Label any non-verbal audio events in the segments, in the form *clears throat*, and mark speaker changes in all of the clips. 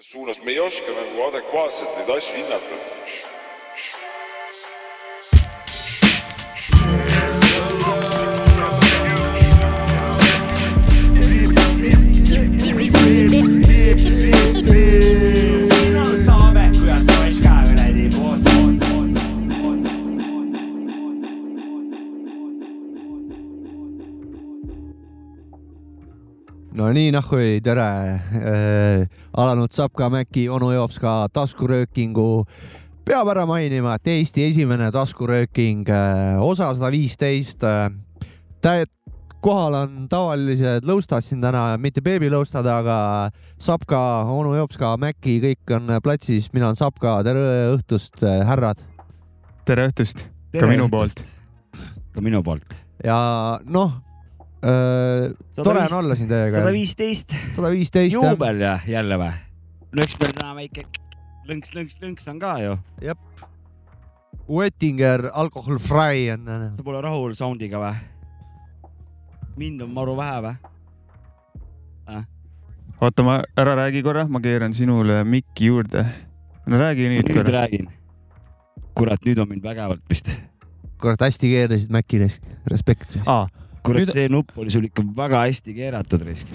Speaker 1: suunas me ei oska nagu adekvaatselt neid asju hinnata.
Speaker 2: nii, nahhui, tere äh,. alanud Sapka Mäki, onu Joops ka taskuröökingu. peab ära mainima, et Eesti esimene taskurööking äh,, osa sada viisteist äh,. kohal on tavalised lõustad siin täna, mitte beebilõustad, aga Sapka, onu Joops ka, Mäki, kõik on platsis, mina olen Sapka, tere õhtust, härrad.
Speaker 3: tere õhtust ka minu poolt.
Speaker 4: ka minu poolt.
Speaker 2: ja noh, tore on olla siin teiega
Speaker 4: sada. viisteist,
Speaker 2: sada viisteist.
Speaker 4: juubel ja jälle või? no eks meil täna väike lõnks, lõnks, lõnks on ka ju.
Speaker 2: Wettinger Alcohol Fry on.
Speaker 4: sa pole rahul sound'iga või? mind on maru vähe või?
Speaker 3: oota, ma, ära räägi korra, ma keeran sinule mikki juurde. no räägi nüüd
Speaker 4: nüüd
Speaker 3: korra.
Speaker 4: räägin. kurat, nüüd on mind vägevalt vist.
Speaker 2: kurat, hästi keerasid risk, respekt.
Speaker 3: aa,
Speaker 4: kurat
Speaker 3: Nüüd-,
Speaker 4: see nupp oli sul ikka väga hästi keeratud risk.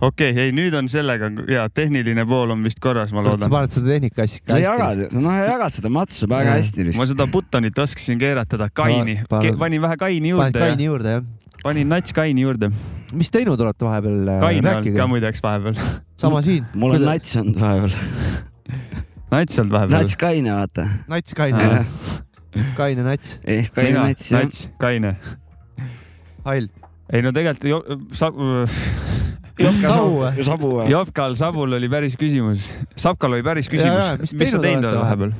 Speaker 3: okei okay,, ei nüüd on sellega ja tehniline pool on vist korras, ma
Speaker 2: kurat, sa
Speaker 3: loodan.
Speaker 2: paned seda tehnika asja
Speaker 4: sa
Speaker 2: ikka hästi.
Speaker 4: jagad, sa noh jagad seda matsu väga
Speaker 2: Jah.
Speaker 4: hästi
Speaker 3: ma seda buttonit oskasin keeratada, kaini
Speaker 2: pa-
Speaker 3: panin vähe kaini juurde
Speaker 2: kaini
Speaker 3: ja
Speaker 2: juurde jah.
Speaker 3: panin nats kaini juurde.
Speaker 2: mis teinud olete vahepeal?
Speaker 3: kaine olnud ka. muideks vahepeal. *laughs*
Speaker 2: sama siin.
Speaker 4: mul on nats olnud vahepeal. *laughs*
Speaker 3: nats olnud vahepeal.
Speaker 4: nats kaine, vaata.
Speaker 2: nats kaine
Speaker 4: Jah.,
Speaker 2: kaine nats,
Speaker 4: ehk kaine nats jah.
Speaker 3: nats, kaine.
Speaker 2: hall.
Speaker 3: ei no tegelikult jo, sa, *laughs*
Speaker 4: Jopka sabu
Speaker 2: või?,
Speaker 4: sabu või?
Speaker 3: Jopkal Sabul oli päris küsimus, Sapkal oli päris küsimus
Speaker 2: mis
Speaker 3: mis sa
Speaker 2: teinud
Speaker 3: oled vahepeal?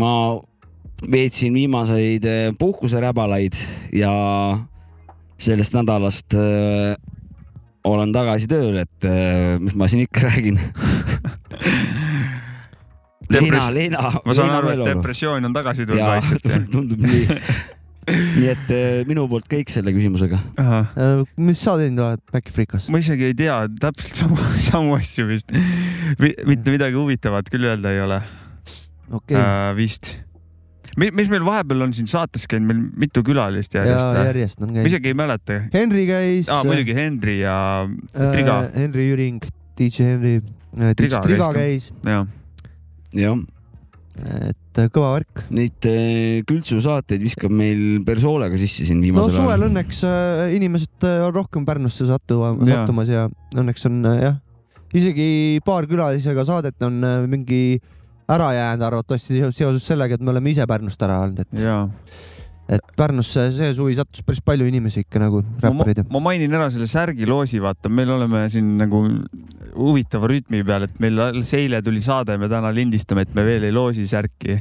Speaker 4: ma veetsin viimaseid eh, puhkuseräbalaid ja sellest nädalast äh, olen tagasi tööl, et äh, mis ma siin ikka räägin. Leina, Leina,
Speaker 3: ma saan aru, et depressioon on tagasi tulnud vaikselt. *laughs*
Speaker 4: tundub nii. Nii et äh, minu poolt kõik selle küsimusega.
Speaker 2: mis sa teinud oled Maci Freekas?
Speaker 3: ma isegi ei tea täpselt samu, *laughs* samu asju vist. mitte midagi huvitavat küll öelda ei ole
Speaker 2: okei,
Speaker 3: äh, vist. mis meil vahepeal on siin saates käinud, meil mitu külalist järjest
Speaker 2: järjest on
Speaker 3: ma
Speaker 2: käinud.
Speaker 3: isegi ei mäleta.
Speaker 2: Henri käis.
Speaker 3: aa, muidugi Henri ja Triga,
Speaker 2: Henri Jüring, DJ Henri,
Speaker 3: Triga
Speaker 2: Triga
Speaker 3: käis
Speaker 2: käis,
Speaker 3: jah.
Speaker 4: jah,
Speaker 2: et äh, kõva värk.
Speaker 4: neid äh, kültsu saateid viskab meil persoolega sisse siin
Speaker 2: no
Speaker 4: viimasel
Speaker 2: suvel õnneks äh, inimesed on rohkem Pärnusse sattuva, sattumas ja õnneks on jah, isegi paar külalisega saadet on mingi ära jäänud arvatavasti seoses sellega, et me oleme ise Pärnust ära olnud, et, et Pärnusse see suvi sattus päris palju inimesi ikka nagu räppareid.
Speaker 3: ma mainin ära selle särgiloosi, vaata, meil oleme siin nagu huvitava rütmi peal, et meil alles eile tuli saade, me täna lindistame, et me veel ei loosi särki.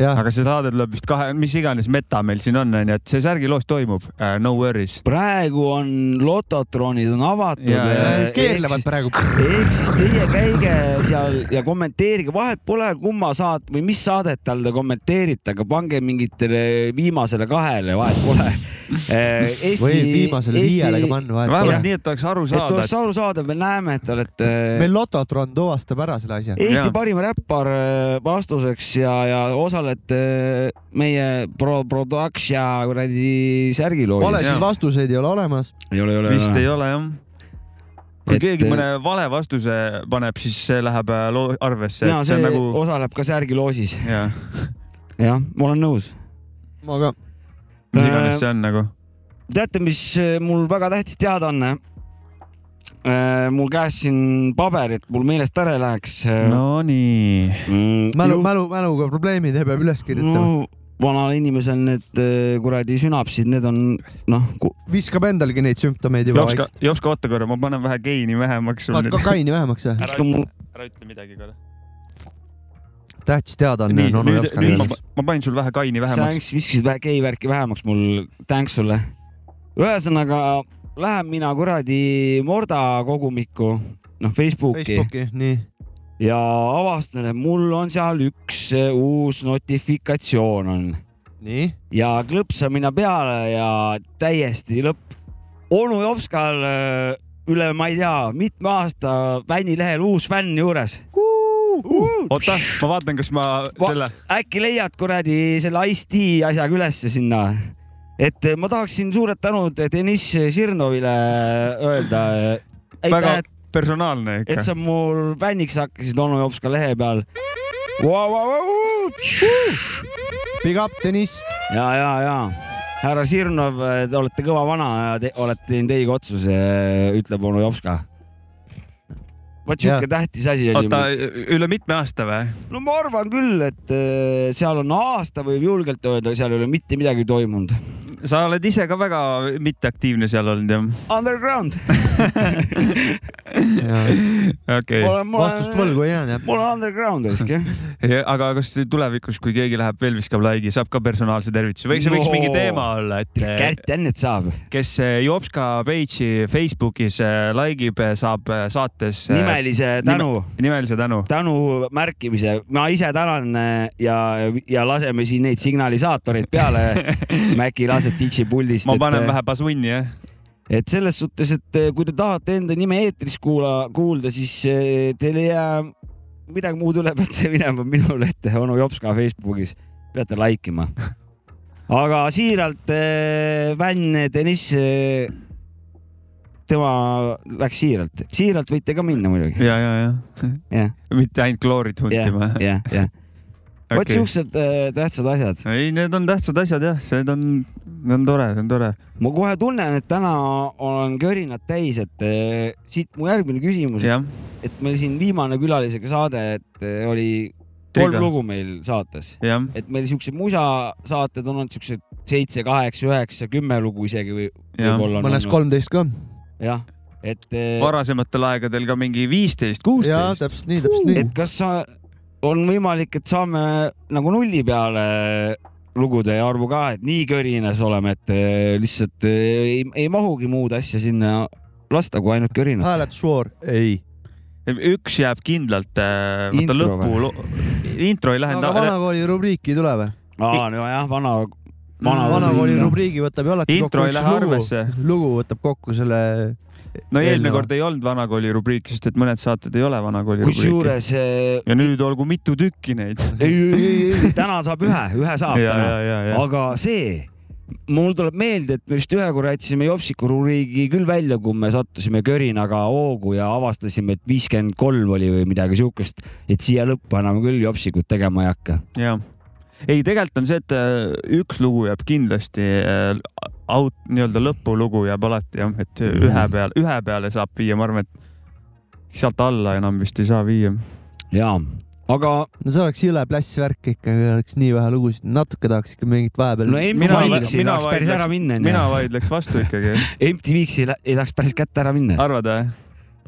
Speaker 3: Aga see saade tuleb vist kahe, mis iganes meta meil siin on, onju, et see särgiloos toimub uh,. No worries.
Speaker 4: praegu on lototronid on avatud.
Speaker 3: Ja, ja.
Speaker 2: keerlevad praegu.
Speaker 4: ehk siis teie käige seal ja kommenteerige, vahet pole, kumma saat- või mis saadet tal te kommenteerite, aga pange mingitele viimasele kahele, vahet pole. *laughs* Eesti,
Speaker 2: või viimasele viiele ka panna
Speaker 3: vähemalt
Speaker 2: vahel.
Speaker 3: nii, et oleks aru
Speaker 4: et
Speaker 3: saada
Speaker 4: oleks. arusaadav, me näeme, et te olete
Speaker 2: meil Lototron tuvastab ära selle asja.
Speaker 4: Eesti
Speaker 3: Jaa.
Speaker 4: parim räppar äh, vastuseks ja, ja osalete meie pro, production kuradi särgiloosis.
Speaker 2: valesid vastuseid ei ole olemas.
Speaker 4: ei ole, ei ole.
Speaker 3: vist ei ole jah. kui
Speaker 4: Et-
Speaker 3: keegi mõne vale vastuse paneb, siis see läheb äh, loo- arvesse,
Speaker 4: ja
Speaker 3: et see
Speaker 4: see
Speaker 3: on nagu,
Speaker 4: osaleb ka särgiloosis.
Speaker 3: jah,
Speaker 4: jah, ma olen nõus.
Speaker 2: ma ka.
Speaker 3: mis
Speaker 4: Äh,
Speaker 3: iganes see on nagu.
Speaker 4: teate, mis äh, mul väga tähtis teada on? Mul käes siin paber, et mul meelest ära ei läheks.
Speaker 3: Nonii.
Speaker 4: mm,
Speaker 2: mälu,
Speaker 4: ju-
Speaker 2: mälu, mäluga probleemid ja peab üles kirjutama no..
Speaker 4: vanal inimesel need äh, kuradi sünapsid, need on noh,
Speaker 2: viskab endalgi neid sümptomeid juba
Speaker 3: Jopska
Speaker 2: vaikselt.,
Speaker 3: Jopska, oota korra, ma panen vähe geini vähemaks.
Speaker 2: paned kokaiini vähemaks või?
Speaker 4: viska mul,
Speaker 3: ära ütle midagi korra.
Speaker 2: tähtis teada on.
Speaker 3: nüüd,
Speaker 2: Jopska käest.
Speaker 3: ma, ma panin sul vähe kaini
Speaker 4: sa
Speaker 3: vähemaks.
Speaker 4: viskasid vähe geivärki vähemaks mul, thanks sulle. ühesõnaga lähen mina kuradi Morda kogumikku, noh Facebooki,
Speaker 2: Facebooki, nii.
Speaker 4: ja avastan, et mul on seal üks uus notifikatsioon on
Speaker 2: nii.
Speaker 4: ja klõpsamine peale ja täiesti lõpp. onu Jopskal äh, üle, ma ei tea, mitme aasta fännilehel uus fänn juures.
Speaker 3: oota, ma vaatan, kas ma selle,
Speaker 4: äkki leiad kuradi selle Ice-T asjaga ülesse sinna. Et ma tahaksin suured tänud Deniss Žirnovile öelda.
Speaker 3: väga
Speaker 4: aitäh,
Speaker 3: personaalne
Speaker 4: et
Speaker 3: ikka.
Speaker 4: sa mul fänniks hakkasid onu Jopska lehe peal wow,.
Speaker 2: Big up, Deniss.
Speaker 4: ja, ja, ja härra Žirnov, te olete kõva vana ja te olete teinud õige otsuse, ütleb onu Jopska. vot siuke tähtis asi oli
Speaker 3: oota, üle mitme aasta või?
Speaker 4: no ma arvan küll, et seal on aasta võib julgelt öelda, seal ei ole mitte midagi toimunud.
Speaker 3: Sa oled ise ka väga mitteaktiivne seal olnud jah?
Speaker 4: Underground. *laughs*
Speaker 3: okei,
Speaker 2: vastust võlgu ei jäänud jah.
Speaker 4: mul on underground risk jah.
Speaker 3: aga kas tulevikus, kui keegi läheb veel viskab laigi, saab ka personaalse tervituse või see võiks
Speaker 4: No.
Speaker 3: mingi teema olla, et
Speaker 4: Kärt Jännet saab.
Speaker 3: kes eh, Jopska page'i Facebookis eh, laigib, saab eh, saates eh,
Speaker 4: nimelise tänu,
Speaker 3: nimelise tänu.
Speaker 4: tänu märkimise. ma ise tänan ja, ja laseme siin neid signalisaatoreid peale. *laughs* Mäkki laseb DJ puldist.
Speaker 3: ma panen
Speaker 4: et,
Speaker 3: vähe basunni jah.
Speaker 4: et selles suhtes, et äh, kui te tahate enda nime eetris kuula, kuulda, siis äh, teil ei jää midagi muud üle, peate minema minu lehte onu Jopska Facebookis, peate like ima. aga siiralt äh, fänn Deniss, tema läks siiralt, siiralt võite ka minna muidugi.
Speaker 3: ja, ja, ja
Speaker 4: jah,
Speaker 3: mitte ainult kloorit
Speaker 4: jah
Speaker 3: huntima,.
Speaker 4: jah, jah. vot
Speaker 3: Okay.
Speaker 4: siuksed äh, tähtsad asjad.
Speaker 3: ei, need on tähtsad asjad jah, see on, see on tore, see on tore.
Speaker 4: ma kohe tunnen, et täna olen körinad täis, et äh, siit mu järgmine küsimus, et meil siin viimane külalisega saade, et äh, oli kolm
Speaker 3: Triga.
Speaker 4: lugu meil saates, et meil siuksed musasaated on olnud siuksed seitse, kaheksa, üheksa, kümme lugu isegi või võib-olla on
Speaker 2: mõnes kolmteist ka.
Speaker 4: jah, et,
Speaker 3: varasematel aegadel ka mingi viisteist,
Speaker 2: jaa,
Speaker 3: kuusteist.
Speaker 2: täpselt nii, täpselt nii
Speaker 4: et. kas sa, on võimalik, et saame nagu nulli peale lugude arvu ka, et nii körinas oleme, et äh, lihtsalt äh, ei, ei mahugi muud asja sinna lasta kui ainult körinat.
Speaker 2: hääletusvoor, ei.
Speaker 3: üks jääb kindlalt, vaata
Speaker 4: Intro
Speaker 3: lõpu, intro ei lähe
Speaker 2: aga. vanakooli rubriiki ei tule või?
Speaker 4: aa, nojah, vana, vana
Speaker 2: vanakooli rubriigi võtab ju alati
Speaker 3: Intro
Speaker 2: kokku
Speaker 3: ei
Speaker 2: üks
Speaker 3: lähe
Speaker 2: lugu.
Speaker 3: arvesse.
Speaker 2: lugu võtab kokku selle,
Speaker 3: no eelmine
Speaker 2: eelneva.
Speaker 3: kord ei olnud vanakooli rubriik, sest et mõned saated ei ole vanakooli rubriiki.
Speaker 4: kusjuures äh,
Speaker 3: ja nüüd olgu mitu tükki neid. *laughs*
Speaker 4: ei, ei, ei, täna saab ühe, ühe saab
Speaker 3: ja,
Speaker 4: täna aga see, mul tuleb meelde, et me vist ühe korra jätsime Jopsiku rubriigi küll välja, kui me sattusime körinaga hoogu ja avastasime, et viiskümmend kolm oli või midagi siukest, et siia lõppu enam küll Jopsikut tegema ei hakka.
Speaker 3: ja ei, tegelikult on see, et äh, üks lugu jääb kindlasti äh, out, nii-öelda lõpulugu jääb alati jah, et
Speaker 4: Mhm.
Speaker 3: ühe peale, ühe peale saab viia, ma arvan, et sealt alla enam vist ei saa viia.
Speaker 4: jaa, aga
Speaker 2: no see oleks jõle pläss värk ikka, kui oleks nii vähe lugusid, natuke tahaks ikka mingit vahepeal.
Speaker 4: no
Speaker 3: Mina-
Speaker 4: MTV-ks ei tahaks päris ära minna,
Speaker 3: mina vaidleks vastu ikkagi. *laughs*
Speaker 4: MTV-ks ei, tahaks päris kätte ära minna.
Speaker 3: arvad või?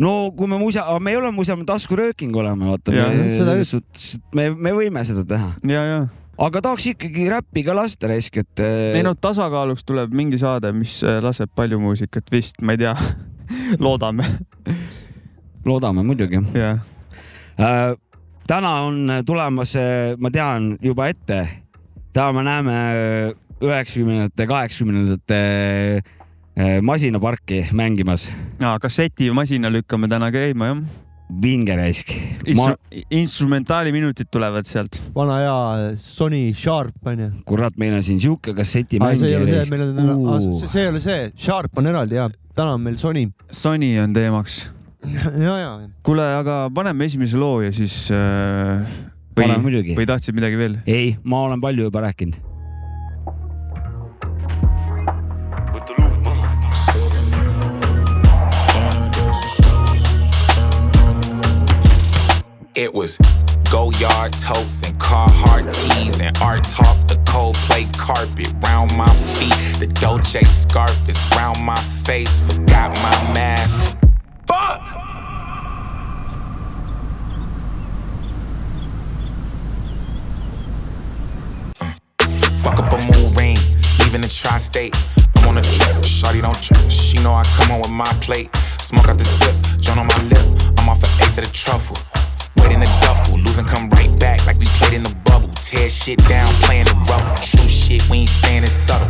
Speaker 4: no kui me musa, me ei ole me taskurööking oleme, vaata. Et me, me võime seda teha.
Speaker 3: ja, ja.
Speaker 4: Aga tahaks ikkagi räppi ka lasta raisk, et.
Speaker 3: ei no tasakaaluks tuleb mingi saade, mis äh, laseb palju muusikat vist, ma ei tea. *laughs* loodame,
Speaker 4: loodame muidugi
Speaker 3: jah.
Speaker 4: äh,. täna on tulemas, ma tean juba ette, täna me näeme üheksakümnendate, kaheksakümnendate äh, masinaparki mängimas.
Speaker 3: aa, kassetimasina lükkame täna käima jah.
Speaker 4: Vinge raisk. ma
Speaker 3: Instru-, instrumentaaliminutid tulevad sealt.
Speaker 2: vana hea Sony Sharp onju.
Speaker 4: kurat, meil on siin sihuke
Speaker 2: see
Speaker 4: kassetimängija
Speaker 2: ei ole see, meil on, see ei ole see, Sharp on eraldi ja täna on meil Sony.
Speaker 3: Sony on teemaks.
Speaker 2: ja, ja,
Speaker 3: kuule, aga paneme esimese loo ja siis äh,.
Speaker 4: Muidugi.
Speaker 3: või tahtsid midagi veel?
Speaker 4: ei, ma olen palju juba rääkinud.
Speaker 5: It was go yard totes and Carhartt tees and art talk. The Coldplay carpet round my feet. The Dolce scarf is round my face. Forgot my mask. Fuck. Uh, fuck up a moon ring, leaving the tri-state. I'm on a trip, shawty don't trip. She know I come home with my plate. Smoke out the zip, joint on my lip. I'm off an eighth of the truffle. Wait in the duffel, losing come right back like we played in the bubble. Tear shit down, playing the rubber. True shit, we ain't saying it's subtle.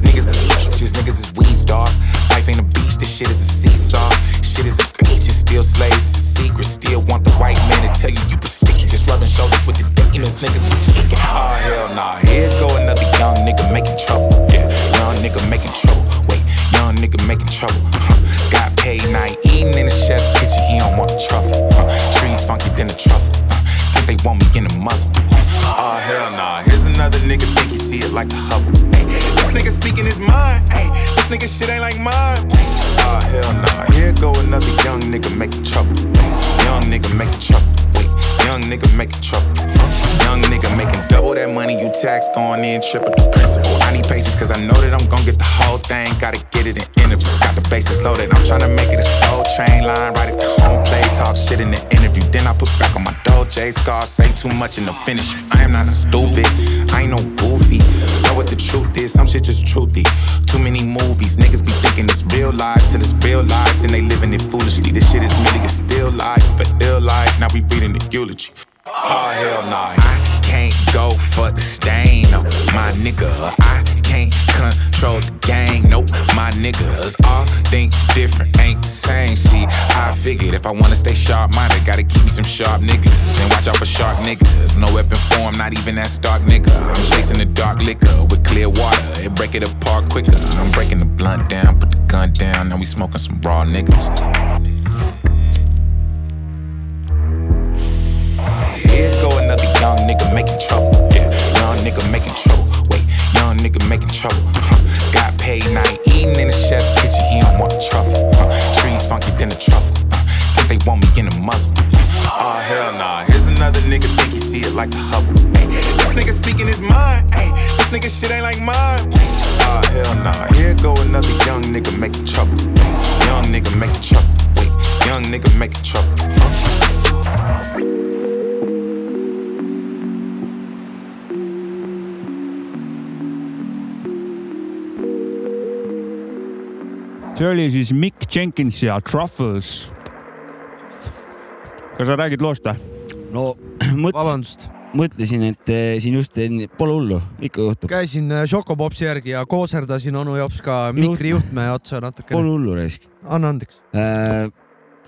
Speaker 5: Niggas is leeches, niggas is weeds, dog. Life ain't a beach, this shit is a seesaw. Shit is a egregious, still slaves, it's a secret. Still want the white man to tell you you prestigious. Just rubbing shoulders with the demons, niggas is taking. Oh hell nah, here go another young nigga making trouble. Yeah, young nigga making trouble. Wait, young nigga making trouble. Huh. Got paid, now eating in the chef kitchen. He don't want the truffle. Oh hell nah, here's another nigga think he see it like the Hubble. Ay, this nigga speaking his mind. Ay, this nigga shit ain't like mine. Oh hell nah, here go another young nigga making trouble. Ay, young nigga making trouble. Young nigga making trouble. Young nigga making double that money you taxed on in triple the principal. I need patience cause I know that I'm gonna get the whole thing. Gotta get it in intervals. Got the bases loaded. I'm tryna make it a soul train line. Right at the home play. Talk shit in the interview. Then I put back on my Dolce scar. Say too much and they'll finish. I am not stupid. I ain't no goofy. What the truth is. Some shit just truthy. Too many movies. Niggas be thinking it's real life till it's real life. Then they living it foolishly. This shit is merely a still life. For ill life. Now we reading the eulogy. Oh hell nah. I can't go for the stain, no, my nigga. I can't control the gang, nope, my niggas. All think different, ain't the same. See, I figured if I wanna stay sharp minded, gotta keep me some sharp niggas. And watch out for shark niggas. No weapon form, not even that stark nigga. I'm chasing the dark liquor with clear water. It break it apart quicker. I'm breaking the blunt down, put the gun down. Now we smoking some raw niggas. Here go another young nigga making trouble. Yeah, young nigga making trouble. Wait, young nigga making trouble. Huh. Got paid, now eating in the chef kitchen. He don't want truffle. Huh. Trees funky than the truffle. Huh. Think they want me in a muzzle. Oh hell nah, here's another nigga think he see it like a Hubble. Ay, this nigga speaking his mind. Ay, this nigga shit ain't like mine. Oh hell nah, here go another young nigga making trouble. Ay, young nigga making trouble. Wait, young nigga making trouble. Huh?
Speaker 3: See oli siis Mick Jenkins ja Truffles. kas sa räägid loost või?
Speaker 4: no *clears throat* mõtlesin, mõtlesin, et eh, siin just enne, pole hullu, ikka juhtub.
Speaker 2: käisin Šokopopsi järgi ja kooserdasin onu Jops ka mikrijuhtme otsa natukene.
Speaker 4: Pole hullu raisk
Speaker 2: anna andeks.
Speaker 4: äh,.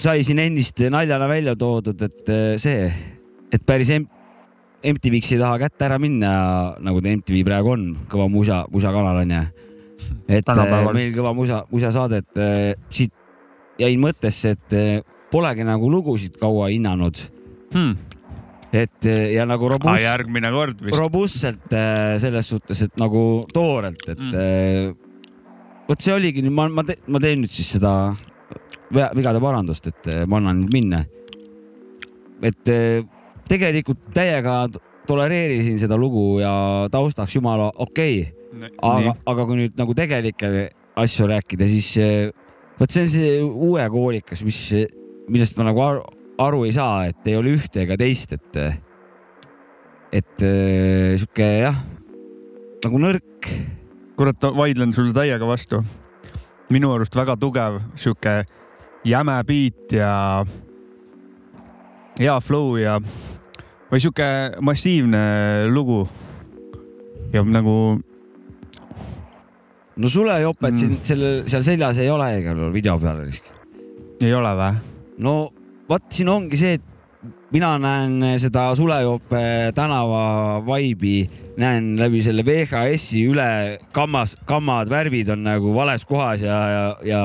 Speaker 4: sai siin ennist naljana välja toodud, et see, et päris M MTV-ks ei taha kätte ära minna, nagu ta MTV praegu on, kõva musa, musakanal onju. Et äh,
Speaker 3: Tänapäeval.
Speaker 4: meil kõva musa, musasaade, et äh, siit jäin mõttesse, et äh, polegi nagu lugusid kaua hinnanud,
Speaker 3: Hmm.
Speaker 4: et äh, ja nagu
Speaker 3: Ah,
Speaker 4: robust,
Speaker 3: järgmine kord
Speaker 4: robustselt äh, selles suhtes, et nagu toorelt, et
Speaker 3: Mm.
Speaker 4: mm. vot see oligi nüüd, ma, ma, ma teen nüüd siis seda vigade parandust, et äh, ma annan nüüd minna. et äh, tegelikult täiega tolereerisin seda lugu ja taustaks jumala okei okay., aga, aga kui nüüd nagu tegelikke asju rääkida, siis äh, vot see on see uue koolikas, mis, millest ma nagu aru, aru ei saa, et ei ole ühte ega teist, et et äh, sihuke jah, nagu nõrk.
Speaker 3: kurat, vaidlen sulle täiega vastu. minu arust väga tugev sihuke jäme beat ja hea flow ja või sihuke massiivne lugu. ja nagu
Speaker 4: no sulejopet
Speaker 3: Mm.
Speaker 4: siin sellel, seal seljas ei ole igal juhul video peal.
Speaker 3: ei ole või?
Speaker 4: no vot siin ongi see, et mina näen seda Sulejope tänava vibe'i, näen läbi selle VHS-i üle kammas, kammad, värvid on nagu vales kohas ja, ja, ja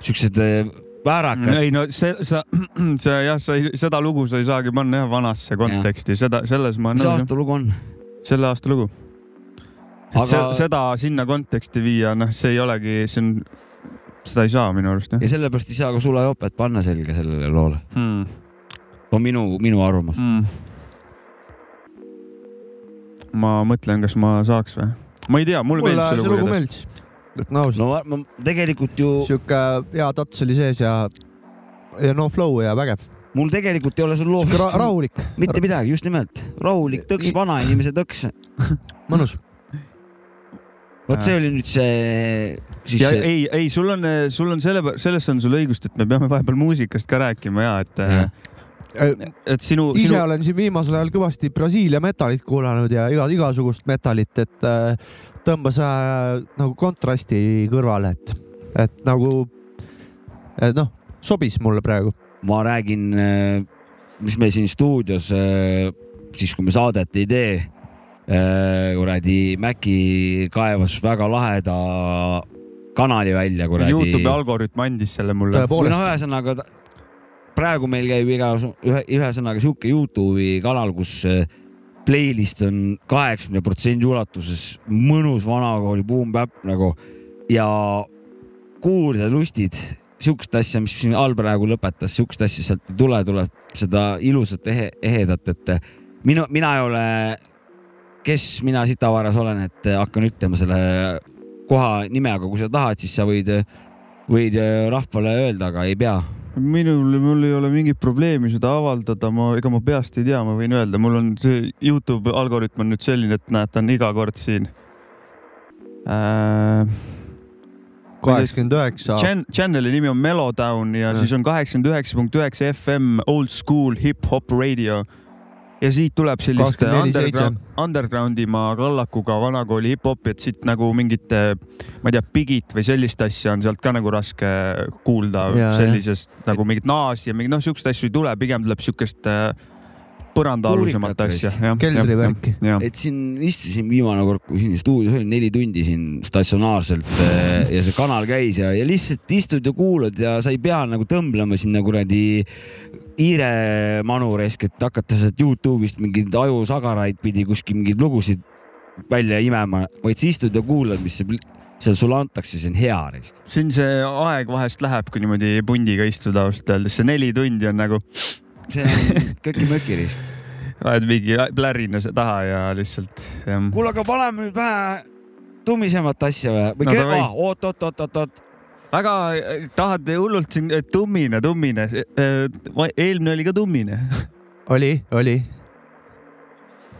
Speaker 4: siuksed äh, väärakad.
Speaker 3: ei no see, sa, *clears throat* sa jah, sa ei, seda lugu sa ei saagi panna jah vanasse konteksti, seda, selles ma
Speaker 4: mis aasta lugu on?
Speaker 3: selle aasta lugu.
Speaker 4: Aga-
Speaker 3: seda sinna konteksti viia, noh, see ei olegi, see on, seda ei saa minu arust
Speaker 4: ja sellepärast ei saa ka Sulejopet panna selga sellele loole.
Speaker 3: hmm..
Speaker 4: on minu, minu arvamus.
Speaker 3: Mm. ma mõtlen, kas ma saaks või? ma ei tea, mulle
Speaker 2: mulle
Speaker 3: meeldis see
Speaker 2: see
Speaker 3: lugu
Speaker 2: lugu
Speaker 3: igatahes.
Speaker 2: meeldis, ütlen ausalt
Speaker 4: no ma, ma tegelikult ju,
Speaker 2: sihuke hea tats oli sees ja, ja no flow ja vägev,
Speaker 4: mul tegelikult ei ole sul
Speaker 2: sihuke ra rahulik,
Speaker 4: mitte midagi, just nimelt rahulik tõks, vanainimese tõks. *laughs*
Speaker 2: mõnus.
Speaker 4: Vot see oli nüüd see, siis
Speaker 3: ja
Speaker 4: see,
Speaker 3: ei, ei, sul on, sul on selle, selles on sul õigust, et me peame vahepeal muusikast ka rääkima ja et, et sinu,
Speaker 2: ise
Speaker 3: sinu,
Speaker 2: olen siin viimasel ajal kõvasti Brasiilia metalit kuulanud ja iga, igasugust metalit, et äh, tõmbas äh, nagu kontrasti kõrvale, et, et nagu, et noh, sobis mulle praegu.
Speaker 4: ma räägin, mis meil siin stuudios, siis kui me saadet ei tee, kuradi Maci kaevas väga laheda kanali välja kuradi.
Speaker 3: Youtube'i algoritm andis selle mulle.
Speaker 4: või noh, ühesõnaga praegu meil käib iga ühe, ühesõnaga sihuke Youtube'i kanal, kus äh, playlist on kaheksakümne protsendi ulatuses mõnus vanakooli boom-bap nagu ja kuulda lustid, sihukest asja, mis siin all praegu lõpetas, sihukest asja sealt ei tule, tuleb seda ilusat ehe, ehedat, et minu, mina ei ole, kes mina sitavaras olen, et hakkan ütlema selle koha nime, aga kui sa tahad, siis sa võid, võid rahvale öelda, aga ei pea
Speaker 3: minul, mul ei ole mingit probleemi seda avaldada, ma, ega ma peast ei tea, ma võin öelda, mul on see Youtube algoritm on nüüd selline, et näed, ta on iga kord siin äh,.
Speaker 2: kaheksakümmend üheksa.
Speaker 3: Chan-, channel'i nimi on Mellowdown ja
Speaker 2: Jah.
Speaker 3: siis on kaheksakümmend üheksa punkt üheksa FM old school hip-hop radio. Ja siit tuleb sellist
Speaker 2: 24/7.
Speaker 3: underground, undergroundimaa kallakuga vanakooli hip-hopi, et siit nagu mingit, ma ei tea, Bigit või sellist asja on sealt ka nagu raske kuulda
Speaker 2: Ja,
Speaker 3: sellisest nagu mingit naasi ja mingit noh, siukest asju ei tule, pigem tuleb siukest äh, põrandaalusemat asja.
Speaker 2: Keldrivärki.
Speaker 4: et siin istusin viimane kord, kui siin stuudios olin, neli tundi siin statsionaarselt eh, ja see kanal käis ja, ja lihtsalt istud ja kuulad ja sa ei pea nagu tõmblema sinna kuradi hiire manuraisk, et hakata sealt Youtube'ist mingeid ajusagaraid pidi kuskil mingeid lugusid välja imema, vaid sa istud ja kuulad, mis seal sulle antakse, see on hea raisk.
Speaker 3: siin see aeg vahest läheb, kui niimoodi pundiga istuda ausalt öeldes, see neli tundi on nagu
Speaker 4: see on köki-möki raisk.
Speaker 3: ajad mingi plärina taha ja lihtsalt
Speaker 4: kuule, aga paneme nüüd vähe tummisemat asja või, või
Speaker 3: No
Speaker 4: no,
Speaker 3: davai. Väga äh, tahad hullult siin äh, tummine, tummine. eelmine oli ka tummine.
Speaker 2: oli, oli.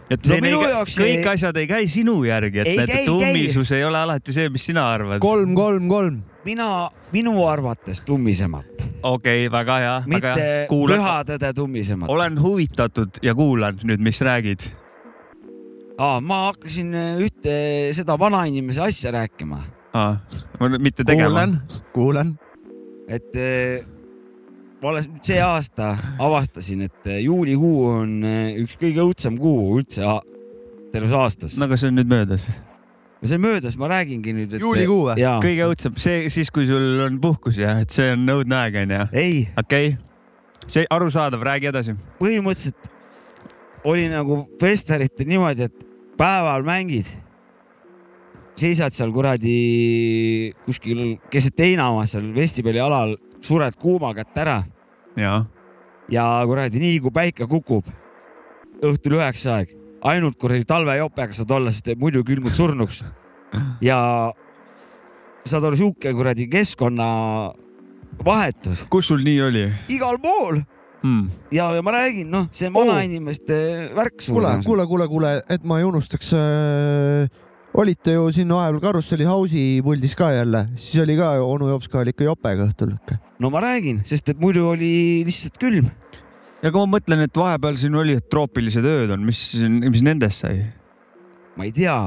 Speaker 3: et
Speaker 4: No minu
Speaker 3: ei,
Speaker 4: jaoks
Speaker 3: kõik
Speaker 4: ei-
Speaker 3: asjad ei käi sinu järgi, et
Speaker 4: Ei käi,
Speaker 3: tummisus ei ole alati see, mis sina arvad.
Speaker 2: kolm, kolm, kolm.
Speaker 4: mina, minu arvates tummisemat,
Speaker 3: okei okay,, väga hea,
Speaker 4: mitte püha tõde tummisemat.
Speaker 3: olen huvitatud ja kuulan nüüd, mis räägid.
Speaker 4: Aa, ma hakkasin äh, ühte seda vanainimese asja rääkima,
Speaker 3: mitte tegema.
Speaker 2: kuulan, kuulan.
Speaker 4: et äh, ma alles nüüd see aasta avastasin, et äh, juulikuu on äh, üks kõige õudsem kuu üldse terves aastas
Speaker 3: no aga see on nüüd möödas.
Speaker 4: see möödas, ma räägingi nüüd, et.
Speaker 2: Juulikuu või?
Speaker 3: kõige õudsem, see siis, kui sul on puhkus ja et see on õudne aeg onju.
Speaker 4: ei,
Speaker 3: okei okay., see arusaadav, räägi edasi.
Speaker 4: põhimõtteliselt oli nagu festeritel niimoodi, et päeval mängid, seisad seal kuradi kuskil keset heinamaa seal vestibeli alal, sured kuuma kätt ära
Speaker 3: ja,
Speaker 4: ja kuradi nii kui päike kukub õhtul üheksa aeg, ainult kuradi talvejopega saad olla, sest muidu külmud surnuks ja saad olla sihuke kuradi keskkonna vahetus
Speaker 3: kus sul nii oli
Speaker 4: igal pool
Speaker 3: hmm.?
Speaker 4: ja, ja ma räägin, noh, see on
Speaker 2: Oh.
Speaker 4: vanainimeste värk.
Speaker 2: kuule, kuule, kuule, kuule, et ma ei unustaks äh,. Olite ju siin vahepeal Karusselli House'i puldis ka jälle, siis oli ka onu Jops ka oli ikka jopega õhtul.
Speaker 4: no ma räägin, sest et muidu oli lihtsalt külm.
Speaker 3: ja kui ma mõtlen, et vahepeal siin oli, et troopilised ööd on, mis, mis nendest sai
Speaker 4: ma ei tea,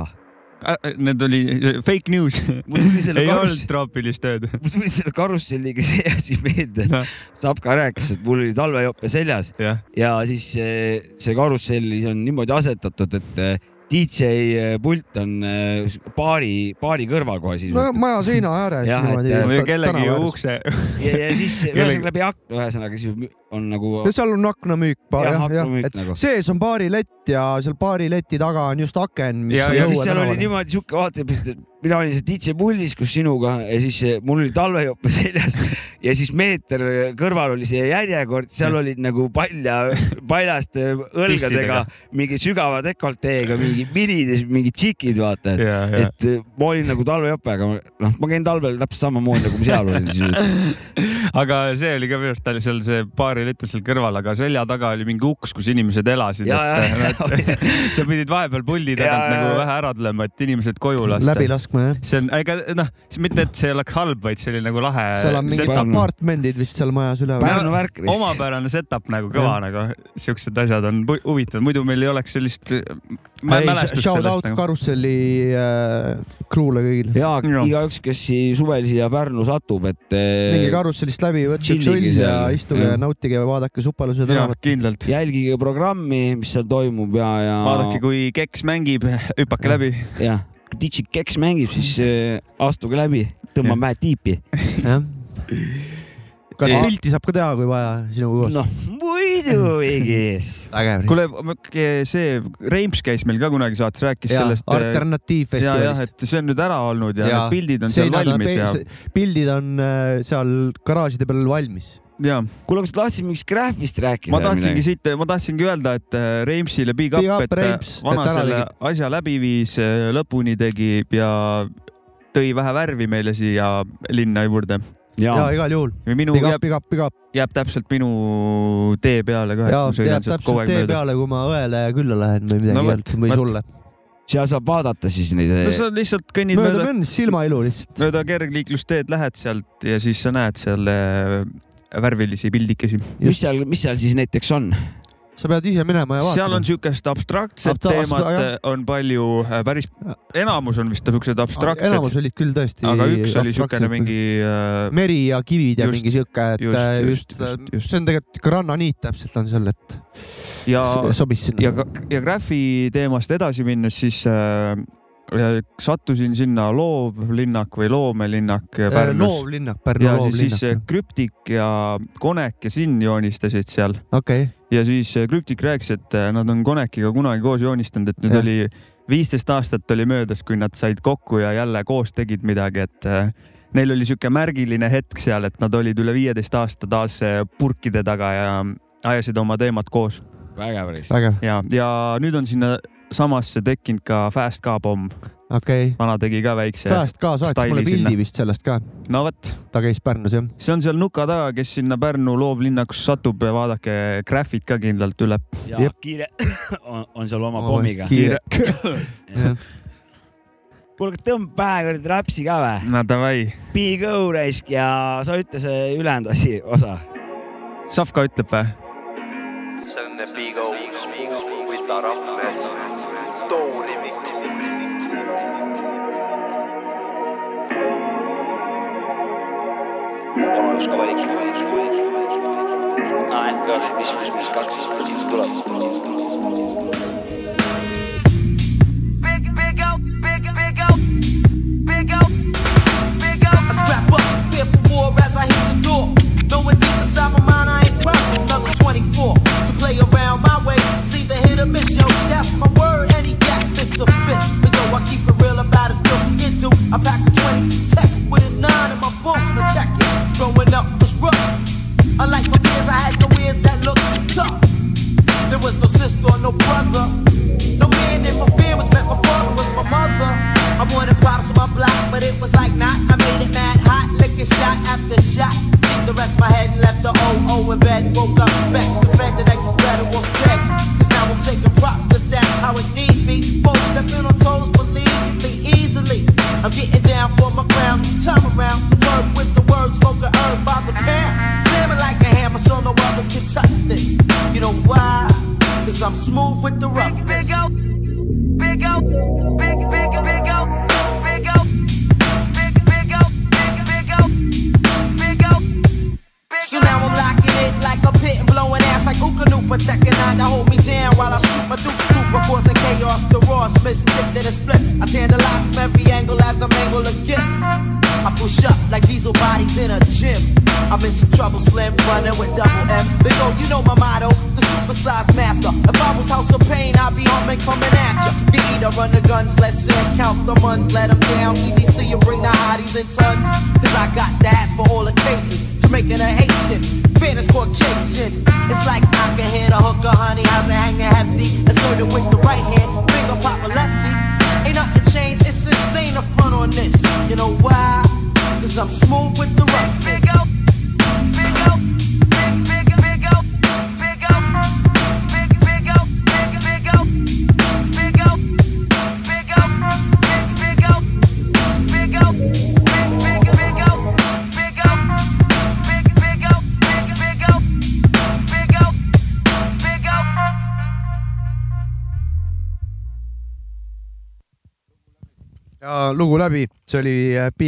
Speaker 3: äh,? Need oli fake news. *laughs* ei olnud troopilist ööd. *laughs*
Speaker 4: mul tuli selle karusselliga see asi meelde
Speaker 3: Noh.,
Speaker 4: Sapka rääkis, et mul oli talvejope seljas
Speaker 3: jah,
Speaker 4: ja siis see, karusselli on niimoodi asetatud, et DJ pult on baari, baari kõrval kohe siis
Speaker 2: no maja seina ääres
Speaker 4: Jah, et,.
Speaker 3: või kellegi ukse.
Speaker 4: ja, ja siis *laughs* ühesõnaga läbi akna, ühesõnaga siis on nagu
Speaker 2: seal on aknamüük,
Speaker 4: Jah,
Speaker 2: jah, et
Speaker 4: nagu.
Speaker 2: sees on baarilett ja seal baarileti taga on just aken, mis
Speaker 3: Ja-
Speaker 2: on
Speaker 4: ja siis seal oli
Speaker 2: tänaval.
Speaker 4: niimoodi sihuke vaata, mina olin see DJ pullis koos sinuga ja siis mul oli talvejope *laughs* seljas ja siis meeter kõrval oli see järjekord, seal olid nagu palja, paljaste õlgadega, mingi sügava dekolteega, mingi minid, mingid tšikid, vaata, et, et eh, ma olin nagu talvejope, aga noh, ma käin talvel täpselt samamoodi nagu ma seal olin siis. *laughs*
Speaker 3: aga see oli ka minu arust, ta oli seal see baarilett seal kõrval, aga selja taga oli mingi uks, kus inimesed elasid.
Speaker 4: Ja, ja, ja.
Speaker 3: sa pidid vahepeal pulli
Speaker 4: Ja,
Speaker 3: tagant
Speaker 4: ja,
Speaker 3: nagu
Speaker 4: ja.
Speaker 3: vähe ära tulema, et inimesed koju lasta.
Speaker 2: läbi laskma jah.
Speaker 3: see on, ega noh, mitte, et see oleks halb, vaid see oli nagu lahe.
Speaker 2: seal on mingid apartmendid vist seal majas üleval.
Speaker 4: Pärnu värk.
Speaker 3: omapärane setup nagu kõva nagu, siuksed asjad on huvitavad, muidu meil ei oleks sellist mälestus
Speaker 2: shout out
Speaker 3: sellest nagu.
Speaker 2: karusselli äh, crew'le kõigile.
Speaker 6: ja
Speaker 3: Jaa.
Speaker 6: igaüks, kes suvel siia Pärnu satub, et
Speaker 2: minge
Speaker 6: eh,
Speaker 2: karussellist läbi, võtke üks õll ja istuge ja nautige ja vaadake Supaluse tänavat.,
Speaker 3: kindlalt.
Speaker 6: jälgige programmi, mis seal toimub ja, ja
Speaker 3: vaadake, kui Keks mängib, hüpake läbi.
Speaker 6: jah, kui DJ Keks mängib, siis eh, astuge läbi, tõmbame vähe tiipi.
Speaker 2: jah. *laughs* kas
Speaker 3: Ei.
Speaker 2: pilti saab ka teha, kui vaja, sinuga koos?
Speaker 6: noh, muidugi.
Speaker 3: kuule, see Reims käis meil ka kunagi saates, rääkis
Speaker 2: ja
Speaker 3: sellest. ja, jah,
Speaker 2: alternatiivfestivalist.
Speaker 3: et see on nüüd ära olnud ja, ja
Speaker 2: Jaa.
Speaker 3: need pildid on seal valmis ja,
Speaker 2: pildid on äh, seal garaažide peal valmis.
Speaker 3: ja
Speaker 6: kuule, kas sa tahtsid mingist Graphist rääkida?
Speaker 3: ma tahtsingi siit, ma tahtsingi öelda, et äh, Reimsile big up,
Speaker 2: Big up,
Speaker 3: et äh,
Speaker 2: Reims,
Speaker 3: vana
Speaker 2: et
Speaker 3: selle
Speaker 2: tegid.
Speaker 3: asja läbi viis, lõpuni tegi ja tõi vähe värvi meile siia linna juurde.
Speaker 2: Ja
Speaker 6: ja,
Speaker 2: igal juhul.
Speaker 3: minu
Speaker 2: Big up,
Speaker 3: jääb,
Speaker 2: big up, big up.
Speaker 3: jääb täpselt minu tee peale ka,
Speaker 2: jääb täpselt tee
Speaker 3: mööda.
Speaker 2: peale, kui ma õele külla lähen või midagi
Speaker 3: No
Speaker 2: no, või
Speaker 3: vot.
Speaker 2: sulle.
Speaker 6: seal saab vaadata siis neid.
Speaker 3: no sa lihtsalt kõnnid
Speaker 2: mööda
Speaker 3: mööda,
Speaker 2: mööda silmailu lihtsalt.
Speaker 3: mööda kergliiklusteed lähed sealt ja siis sa näed seal äh, värvilisi pildikesi.
Speaker 6: mis seal, mis seal siis näiteks on?
Speaker 2: Sa pead ise minema ja
Speaker 3: seal on
Speaker 2: vaatama.
Speaker 3: siukest abstraktset
Speaker 2: Abstra-
Speaker 3: teemat
Speaker 2: jah.,
Speaker 3: on palju, päris, enamus on vist siuksed abstraktsed,
Speaker 2: enamus olid küll tõesti.
Speaker 3: aga üks oli siukene. mingi äh,
Speaker 2: meri ja kivid ja
Speaker 3: Just,
Speaker 2: mingi siuke, et
Speaker 3: just, just,
Speaker 2: just,
Speaker 3: just,
Speaker 2: see on tegelikult grananiit täpselt on seal, et
Speaker 3: ja,
Speaker 2: sobis sinna
Speaker 3: ja, ja graafi teemast edasi minnes, siis äh, sattusin sinna loovlinnak või loomelinnak
Speaker 2: Äh,
Speaker 3: Pärnus.
Speaker 2: loovlinnak, Pärnu
Speaker 3: ja siis, siis
Speaker 2: loovlinnak.
Speaker 3: Krüptik ja Konek ja Sinn joonistasid seal
Speaker 2: okei,
Speaker 3: ja siis äh, Krüptik rääkis, et äh, nad on Konekiga kunagi koos joonistanud, et nüüd
Speaker 2: Jah.
Speaker 3: oli viisteist aastat oli möödas, kui nad said kokku ja jälle koos tegid midagi, et neil oli sihuke märgiline hetk seal, et nad olid üle viieteist aasta taas purkide taga ja ajasid oma teemat koos
Speaker 6: vägev
Speaker 2: vägev,
Speaker 3: ja, ja nüüd on sinna samasse tekkinud ka Fast K pomm,
Speaker 2: okei.
Speaker 3: vana tegi ka väikse.
Speaker 2: Fast ka saatis mulle pildi
Speaker 3: sinna.
Speaker 2: vist sellest ka,
Speaker 3: no vot,
Speaker 2: ta käis Pärnus jah.
Speaker 3: see on seal nuka taga, kes sinna Pärnu loovlinnakusse satub, vaadake Graphit ka kindlalt üle.
Speaker 6: ja
Speaker 2: Jep.
Speaker 6: kiire *coughs* on, on seal oma pommiga.
Speaker 2: kiire.
Speaker 6: kuule, tõmba pähe kuradi räpsi ka vä?
Speaker 3: no davai,
Speaker 6: Big O raisk ja sa ütle see ülejäänud asi, osa.
Speaker 3: Savka ütleb või?
Speaker 4: see on Big O Smooth with the Too remix
Speaker 6: palun üks ka valik. üheksakümmend viis pluss viis kaks, siit tuleb.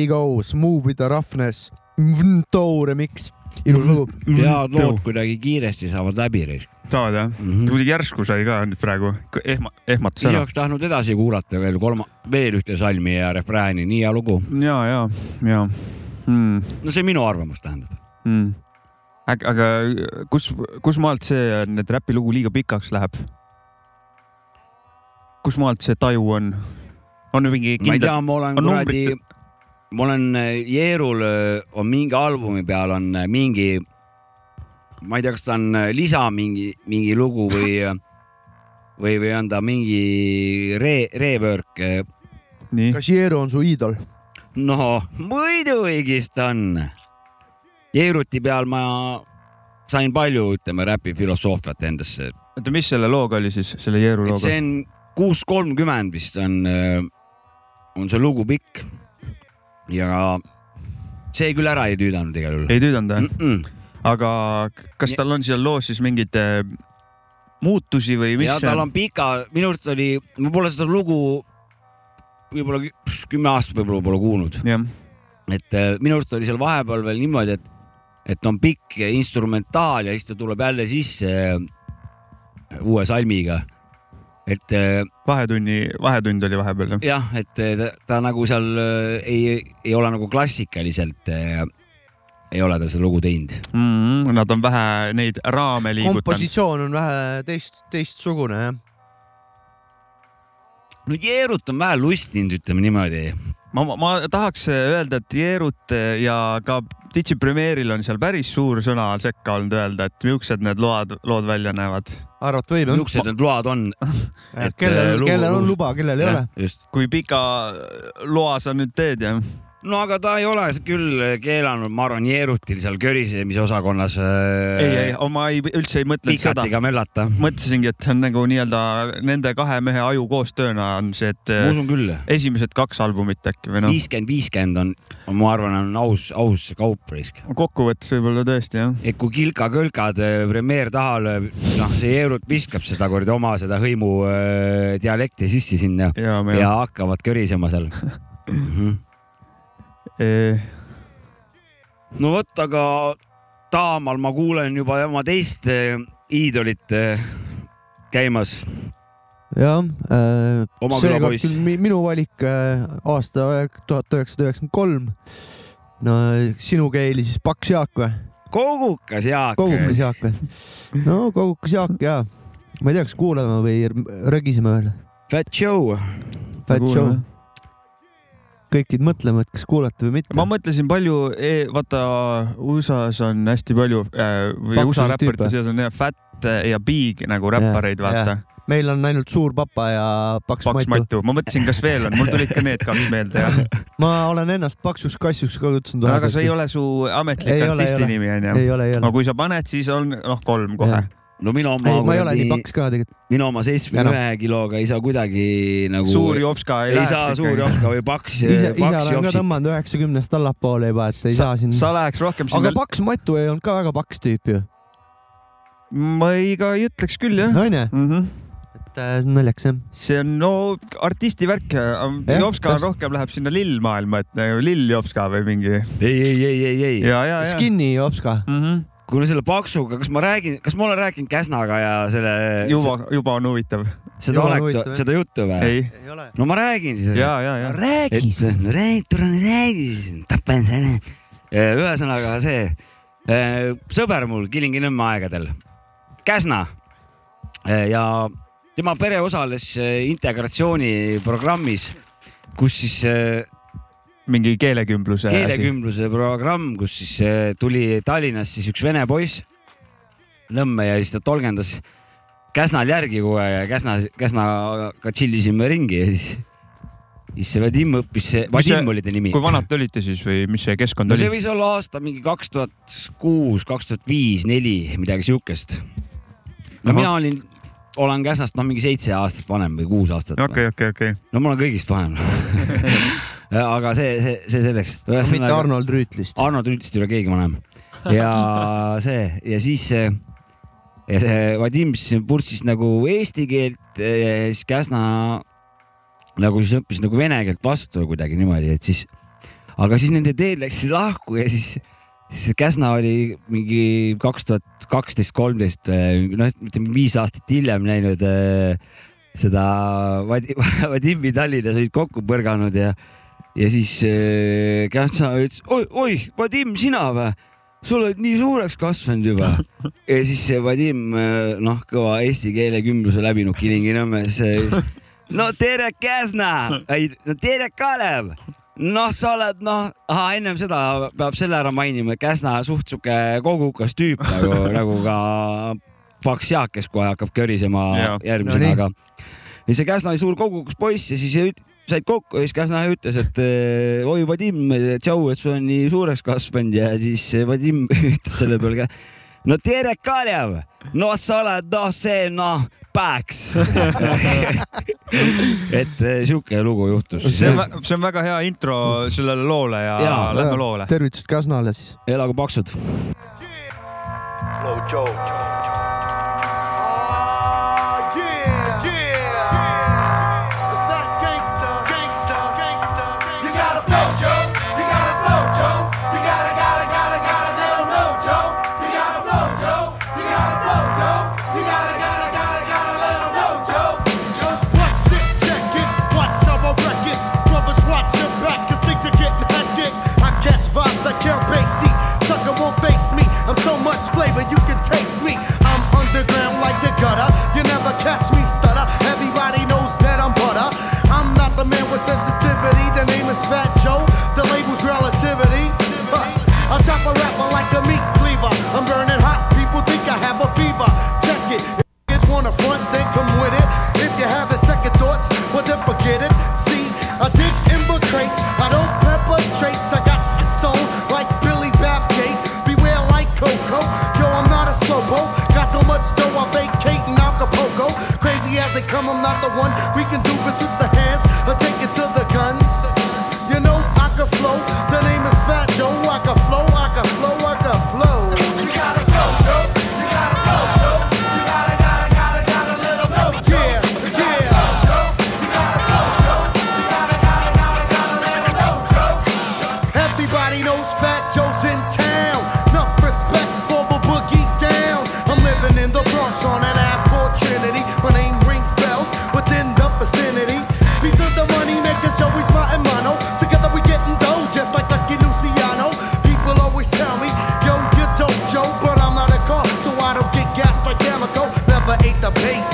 Speaker 2: Oli äh, Big O, Smooth with the roughness, Toe remix, ilus lugu.
Speaker 4: head lood kuidagi kiiresti saavad läbi. ise
Speaker 3: saad jah?
Speaker 4: Mhm.
Speaker 3: kuidagi järsku sai ka nüüd praegu ehma, ehmatas ära.
Speaker 4: oleks tahtnud edasi kuulata veel kolma, veel ühte salmi ja refrääni, nii hea lugu.
Speaker 3: ja, ja, ja mm,.
Speaker 4: no see minu arvamus tähendab.
Speaker 3: Mm. aga, aga kus, kus maalt see, need räpilugu liiga pikaks läheb? kus maalt see taju on? on mingi
Speaker 4: ma ei
Speaker 3: kindel
Speaker 4: tea, ma olen kuradi
Speaker 3: numbrid-,
Speaker 4: ma olen äh, Jeerul äh, on mingi albumi peal on äh, mingi, ma ei tea, kas ta on lisa mingi, mingi lugu või, *laughs* või, või on ta mingi re-, rework.
Speaker 3: nii,
Speaker 2: kas Jeeru on su iidol?
Speaker 4: no muidugi ta on. Jeeruti peal ma sain palju, ütleme, räpi filosoofiat endasse,
Speaker 3: oota, mis selle looga oli siis, selle Jeeru
Speaker 4: et
Speaker 3: looga
Speaker 4: see? on kuus kolmkümmend vist on, on see lugu pikk. Ja see küll ära ei tüüdanud igal juhul
Speaker 3: ei tüüdanud või?
Speaker 4: mm. -mm.
Speaker 3: aga kas tal on seal loos siis mingeid äh, muutusi või mis
Speaker 4: ja tal on pika, minu arust oli, ma pole seda lugu võib-olla kü- kümme aastat võib-olla pole kuulnud, et äh, minu arust oli seal vahepeal veel niimoodi, et, et on pikk instrumentaal ja siis ta tuleb jälle sisse äh, uue salmiga. Et äh,
Speaker 3: vahetunni, vahetund oli vahepeal jah?
Speaker 4: jah, et äh, ta, ta nagu seal äh, ei, ei ole nagu klassikaliselt äh, ei ole ta seda lugu teinud.
Speaker 3: mm. -hmm. Nad on vähe neid raame liigutanud.
Speaker 2: kompositsioon on vähe teist, teistsugune jah.
Speaker 4: no Jeerut on vähe lustinud, ütleme niimoodi.
Speaker 3: ma, ma, ma tahaks öelda, et Jeerut ja ka Digi Premiere'il on seal päris suur sõna sekka olnud öelda, et millised need load, lood välja näevad.
Speaker 2: arvata võib jah?
Speaker 4: niisugused need load on. *laughs* et,
Speaker 2: kellel
Speaker 4: äh,,
Speaker 2: kellel on luba, kellel ei ole.
Speaker 4: just.
Speaker 3: kui pika loa sa nüüd teed ja?
Speaker 4: No aga ta ei ole küll keelanud, ma arvan, Jeerutil seal körisemise osakonnas
Speaker 3: ei, ei, ma ei, üldse ei mõtelnud seda. mõtlesingi, et see on nagu nii-öelda nende kahe mehe aju koostööna on see, et
Speaker 4: ma usun küll.
Speaker 3: esimesed kaks albumit äkki või noh,
Speaker 4: viiskümmend, viiskümmend on, ma arvan, on aus, aus kaup risk.
Speaker 3: kokkuvõttes võib-olla tõesti jah.
Speaker 4: et kui kilka-kõlkad äh, premeer taha lööb, noh, see Jeerut viskab sedakorda oma seda hõimu äh, dialekti sisse sinna
Speaker 3: ja,
Speaker 4: ja, ja hakkavad körisema seal mm. -hmm. No vot, aga taamal ma kuulen juba oma teist äh, iidolit äh, käimas.
Speaker 2: jah äh,, seekord
Speaker 4: külapoiss.
Speaker 2: küll mi- minu valik äh, aasta tuhat üheksasada üheksakümmend kolm. no sinuga oli siis Paks Jaak või?
Speaker 4: kogukas Jaak.
Speaker 2: kogukas Jaak või? no kogukas Jaak ja ma ei tea, kas kuulame või rögiseme veel.
Speaker 4: Fat Joe.
Speaker 2: Fat Show, kõik pidid mõtlema, et kas kuulata või mitte
Speaker 3: ma. mõtlesin palju e,, vaata USA-s on hästi palju äh, või USA räpparite seas on jah fat ja big nagu räppareid, vaata.
Speaker 2: meil on ainult Suur Papa ja Paks,
Speaker 3: Paks
Speaker 2: Matu.
Speaker 3: Ma mõtlesin, kas veel on, mul tulid ka need kaks meelde jah. *laughs*
Speaker 2: ma olen ennast Paksuks Kassuks ka kutsunud.
Speaker 3: aga see ei ole su ametlik
Speaker 2: Ei
Speaker 3: artisti
Speaker 2: ole.
Speaker 3: nimi onju.
Speaker 2: ole.
Speaker 3: kui sa paned, siis on noh, kolm kohe.
Speaker 4: No minu
Speaker 2: ei,
Speaker 4: oma
Speaker 2: ma ei ole nii, paks ka tegelikult.
Speaker 4: minu oma seitsmekümne ühe kiloga ei saa kuidagi nagu.
Speaker 3: suur jopska ei,
Speaker 4: ei
Speaker 3: läheks
Speaker 4: saa suur jopska või paks,
Speaker 2: ise, ise olen ka tõmmanud üheksakümnest allapoole juba, et ei saa siin.
Speaker 3: sa läheks rohkem
Speaker 2: aga
Speaker 3: sinna,
Speaker 2: Paks Matu ei olnud ka väga paks tüüp ju,
Speaker 3: ma ei, ka ei ütleks küll jah.
Speaker 2: onju,
Speaker 3: -hmm.
Speaker 2: et äh, see on naljakas jah.
Speaker 3: see on no artisti värk, Jopska
Speaker 2: täpselt.
Speaker 3: rohkem läheb sinna lillmaailma, et nagu lill Jopska või mingi
Speaker 4: ei, ei, ei, ei, ei.
Speaker 3: ja, ja, ja.
Speaker 2: Skinny Jopska.
Speaker 3: Mm -hmm.
Speaker 4: Kuule selle paksuga, kas ma räägin, kas ma olen rääkinud Käsnaga ja selle,
Speaker 3: juba, juba on huvitav.
Speaker 4: seda
Speaker 2: jah.
Speaker 4: seda juttu või?
Speaker 3: ei,
Speaker 2: ei ole.
Speaker 4: no ma räägin siis.
Speaker 3: ja, ja, ja.
Speaker 2: räägi
Speaker 4: et no räägi, tule räägi siis, tapan selle. ühesõnaga see eh, sõber mul Kilingi-Nõmme aegadel, Käsna Eh, ja tema pere osales eh, integratsiooniprogrammis, kus siis eh,
Speaker 3: mingi keelekümbluse asi.
Speaker 4: keelekümbluse programm, kus siis eh, tuli Tallinnas siis üks vene poiss Nõmme ja siis ta tolgendas Käsnal järgi kogu aeg ja Käsna, Käsnaga tšillisime ringi ja siis, siis see Vadim õppis,
Speaker 3: see-
Speaker 4: Vadim oli ta nimi.
Speaker 3: kui vanad te olite siis või mis see keskkond
Speaker 4: no see
Speaker 3: oli?
Speaker 4: võis olla aasta mingi kaks tuhat kuus, kaks tuhat viis, neli, midagi siukest. no
Speaker 3: Ahah.
Speaker 4: mina olin, olen Käsnast noh, mingi seitse aastat vanem või kuus aastat.
Speaker 3: okei, okei, okei.
Speaker 4: no ma olen kõigist vanem. *laughs* aga see, see, see selleks.
Speaker 2: mitte Arnold Rüütlist.
Speaker 4: Arnold Rüütlist ei ole keegi vanem. ja *laughs* see ja siis see ja see Vadim siis purssis nagu eesti keelt ja siis Käsna nagu siis õppis nagu vene keelt vastu kuidagi niimoodi, et siis, aga siis nende teed läksid lahku ja siis, siis Käsna oli mingi kaks tuhat kaksteist, kolmteist, noh, ütleme viis aastat hiljem näinud äh, seda *laughs* Vadim, Tallinnas olid kokku põrganud ja, ja siis äh, Käsna ütles, oi, oi, Vadim, sina või? sul oled nii suureks kasvanud juba. ja siis see Vadim, noh, kõva eesti keele kümbluse läbinud Kilingi-Nõmmes. no tere, Käsna, ei, no tere, Kalev. noh, sa oled noh, ennem seda peab selle ära mainima, et Käsna suht sihuke kogukas tüüp nagu, nagu ka paks Jaak, kes kohe hakkab körisema järgmisena
Speaker 2: No
Speaker 4: aga. ja see Käsna oli suur kogukas poiss ja siis said kokku ja siis Käsna ütles, et eh, oi Vadim, tšau, et sul on nii suureks kasvanud ja siis Vadim *laughs* ütles selle peale ka. no tere, Kalev, no sa oled noh, see noh, päks. et eh, sihuke lugu juhtus.
Speaker 3: see on, see on väga hea intro sellele loole ja, ja lähme loole.
Speaker 2: tervitused Käsnale siis.
Speaker 4: elagu paksud.
Speaker 7: Flow Joe.
Speaker 8: So much flavor, you can taste me. I'm underground like the gutter. You never catch me stutter. Everybody knows that I'm butter. I'm not the man with sensitivity. The name is Fat Joe. The label's relativity. I chop a rapper like a meat cleaver. I'm burning hot. People think I have a fever. Check it. If you wanna front, then come with it. If you have second thoughts, well then forget it. See, I dig in crates. As they come, I'm not the one. We can do this with the hands. I take it to the guns. You know I can flow. The name is Fat Joe. I can flow. I can flow. I can flow. You gotta flow, Joe. You gotta flow, Joe. You gotta, gotta, gotta, gotta let know. Yeah, yeah. Everybody knows Fat Joe's in town. Enough respect for the boogie down. I'm living in the Bronx on an Shake.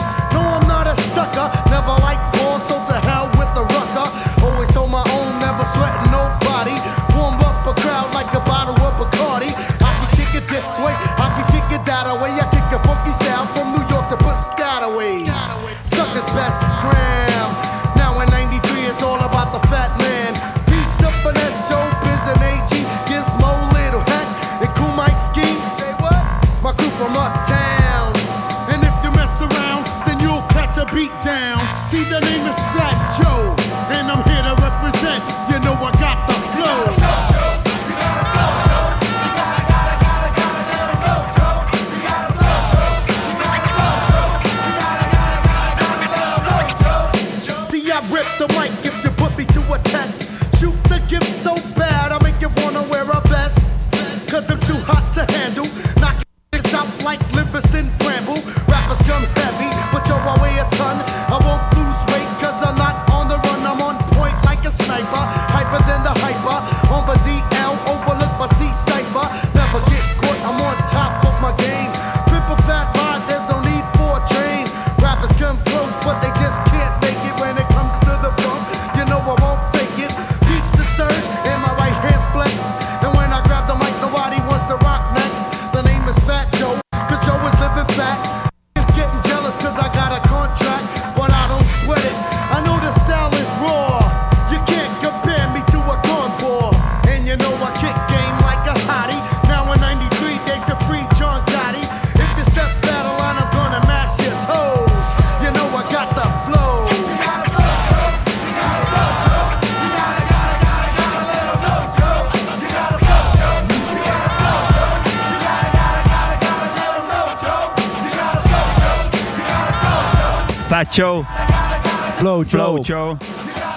Speaker 8: Fat Joe, Joe.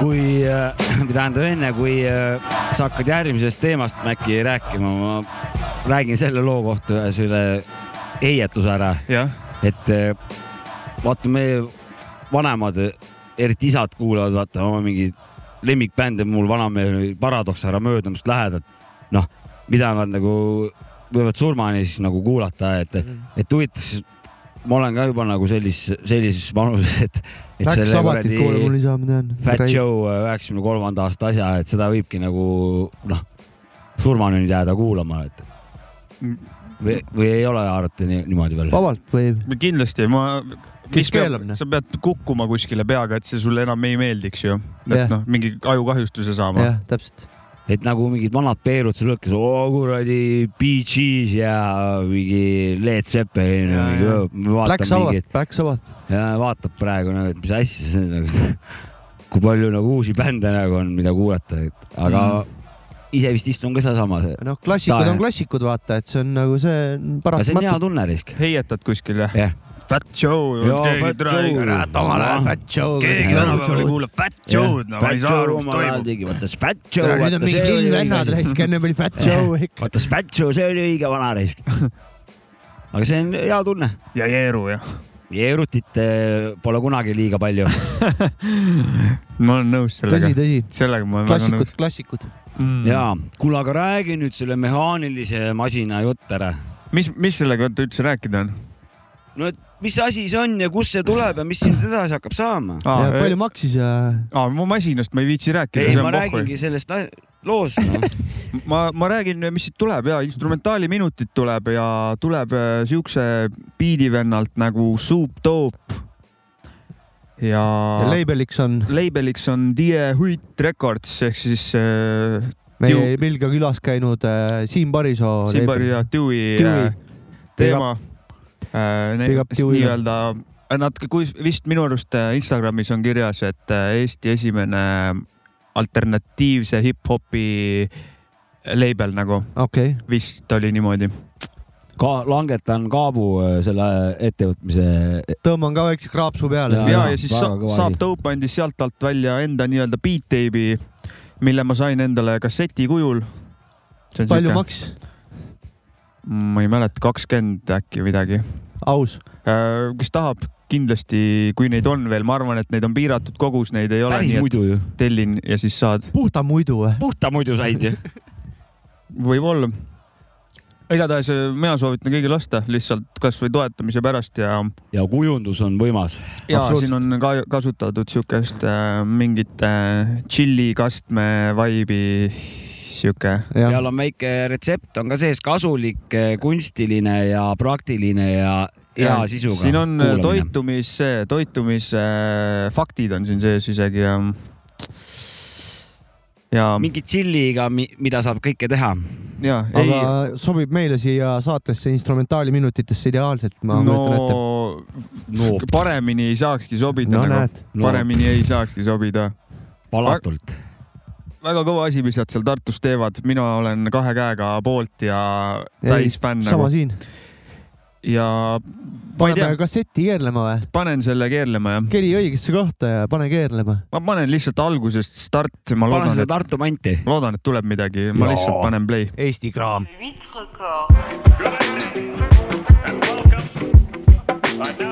Speaker 4: Kui, või tähendab enne, kui äh, sa hakkad järgmisest teemast äkki rääkima, ma räägin selle loo kohta ühe selle heietuse ära, et äh, vaata, meie vanemad, eriti isad kuulavad, vaata oma mingeid lemmikbände, mul vanamehe Paradoks ära möödumist lähedalt, noh, mida nad nagu võivad surmani siis nagu kuulata, et, et huvitaks, ma olen ka juba nagu sellises, sellises vanuses, et, et
Speaker 2: Black
Speaker 4: selle kuradi. Fat Joe üheksakümne kolmanda aasta asja, et seda võibki nagu noh, surmani jääda kuulama, et või, või ei ole arvata nii, niimoodi veel?
Speaker 2: vabalt võib.
Speaker 3: kindlasti ma.
Speaker 2: Kes keelab, noh?
Speaker 3: sa pead kukkuma kuskile peaga, et see sulle enam ei meeldiks ju. Et noh, mingi ajukahjustuse saama.
Speaker 2: jah, täpselt.
Speaker 4: Et nagu mingid vanad Peerud seal lõkkes, oo kuradi Bee Gees ja mingi Led Zeppelin ja
Speaker 2: Ja,
Speaker 4: mingi
Speaker 2: Black
Speaker 4: vaatab
Speaker 2: Sabbath Black Sabbath.
Speaker 4: ja vaatab praegu nagu, et mis asja see on nagu, kui palju nagu uusi bände nagu on, mida kuulata, et aga mm. ise vist istun ka sealsamas.
Speaker 2: noh, klassikud
Speaker 4: Ta-
Speaker 2: on klassikud, vaata, et see on nagu see
Speaker 4: aga see on hea tunne risk.
Speaker 3: heietad kuskil jah
Speaker 4: jah,
Speaker 3: Fat Joe.
Speaker 4: Jaa, Fat Joe.
Speaker 2: kurat, omal ajal Fat Joe.
Speaker 3: keegi tänapäeval ei kuula Fat Joe'd, no ma ei saa aru, mis toimub.
Speaker 4: tegi, vaata see Fat Joe,
Speaker 2: nüüd on
Speaker 4: vaata
Speaker 2: mingi
Speaker 4: see oli
Speaker 2: lillvennad
Speaker 4: õige
Speaker 2: raisk, enne oli Fat Joe ikka.
Speaker 4: vaata see Fat Joe, see oli õige vana risk. aga see on hea tunne.
Speaker 3: ja Jeeru jah.
Speaker 4: Jeerutit eh, pole kunagi liiga palju. *laughs*
Speaker 3: ma olen nõus
Speaker 2: tõsi,
Speaker 3: sellega.
Speaker 2: tõsi.
Speaker 3: sellega ma olen väga
Speaker 2: klassikud
Speaker 3: nõus.,
Speaker 2: klassikud.
Speaker 3: mm..
Speaker 4: ja, kuule, aga räägi nüüd selle mehaanilise masina jutt ära.
Speaker 3: mis, mis sellega üldse rääkida on?
Speaker 4: No et mis asi see on ja kust see tuleb ja mis siin edasi hakkab saama?
Speaker 2: ja palju maksis ja
Speaker 3: aa, ma masinast ma ei viitsi rääkida.
Speaker 4: ei, ma räägingi sellest loost no. *laughs*
Speaker 3: ma, ma räägin, mis siit tuleb ja instrumentaaliminutid tuleb ja tuleb äh, siukse biidivennalt nagu Soup Dope. ja,
Speaker 2: ja label'iks on
Speaker 3: label'iks on Die Huit Records ehk siis äh,
Speaker 2: meie
Speaker 3: Tiu-
Speaker 2: Pilga külas käinud äh, Siim Parisoo.
Speaker 3: Simbari ja Dewey
Speaker 2: Dewey.
Speaker 3: äh, teema.
Speaker 2: Dewey'le.
Speaker 3: nii-öelda, nad, kui vist minu arust äh, Instagramis on kirjas, et äh, Eesti esimene alternatiivse hip-hopi label nagu
Speaker 2: okei,
Speaker 3: vist oli niimoodi.
Speaker 4: ka langetan kaabu äh, selle ettevõtmise.
Speaker 2: tõmban ka väikse kraapsu peale
Speaker 4: Ja,
Speaker 3: ja,
Speaker 4: ja,
Speaker 3: siis Sa- Saab. Dope andis sealt alt välja enda nii-öelda beat tape'i, mille ma sain endale kasseti kujul.
Speaker 2: palju maks,
Speaker 3: ma ei mäleta, kakskümmend äkki midagi.
Speaker 2: aus,
Speaker 3: kes tahab, kindlasti, kui neid on veel, ma arvan, et neid on piiratud kogus, neid ei ole,
Speaker 4: päris muidu ju.
Speaker 3: tellin ja siis saad,
Speaker 2: puhta muidu või?
Speaker 4: puhta muidu said ju. *laughs*
Speaker 3: võib-olla. igatahes äh, mina soovitan kõigil osta lihtsalt kasvõi toetamise pärast ja,
Speaker 4: ja kujundus on võimas.
Speaker 3: ja siin on ka kasutatud siukest äh, mingit äh, tšillikastme vibe'i, sihuke
Speaker 4: seal on väike retsept on ka sees, kasulik, kunstiline ja praktiline ja hea sisuga.
Speaker 3: siin on äh, toitumis, toitumisfaktid on siin sees isegi ja, ja,
Speaker 4: mingi tšilliga, mida saab kõike teha.
Speaker 3: ja ei
Speaker 2: aga sobib meile siia saatesse instrumentaaliminutitesse ideaalselt, ma kujutan ette.
Speaker 3: no paremini ei saakski sobida
Speaker 2: no
Speaker 3: nagu, paremini ei saakski sobida.
Speaker 4: palatult.
Speaker 3: Väga kõva asi, mis nad seal Tartus teevad, mina olen kahe käega poolt ja täisfänn
Speaker 2: sama
Speaker 3: nagu
Speaker 2: siin.
Speaker 3: ja
Speaker 2: paneme kasseti keerlema või?
Speaker 3: panen selle keerlema jah,
Speaker 2: keri õigesse kohta ja pane keerlema.
Speaker 3: ma panen lihtsalt algusest start, ma
Speaker 4: pane
Speaker 3: loodan,
Speaker 4: seda
Speaker 3: et,
Speaker 4: Tartu manti.
Speaker 3: ma loodan, et tuleb midagi, ma lihtsalt panen play.
Speaker 2: Eesti kraam.
Speaker 9: I'd now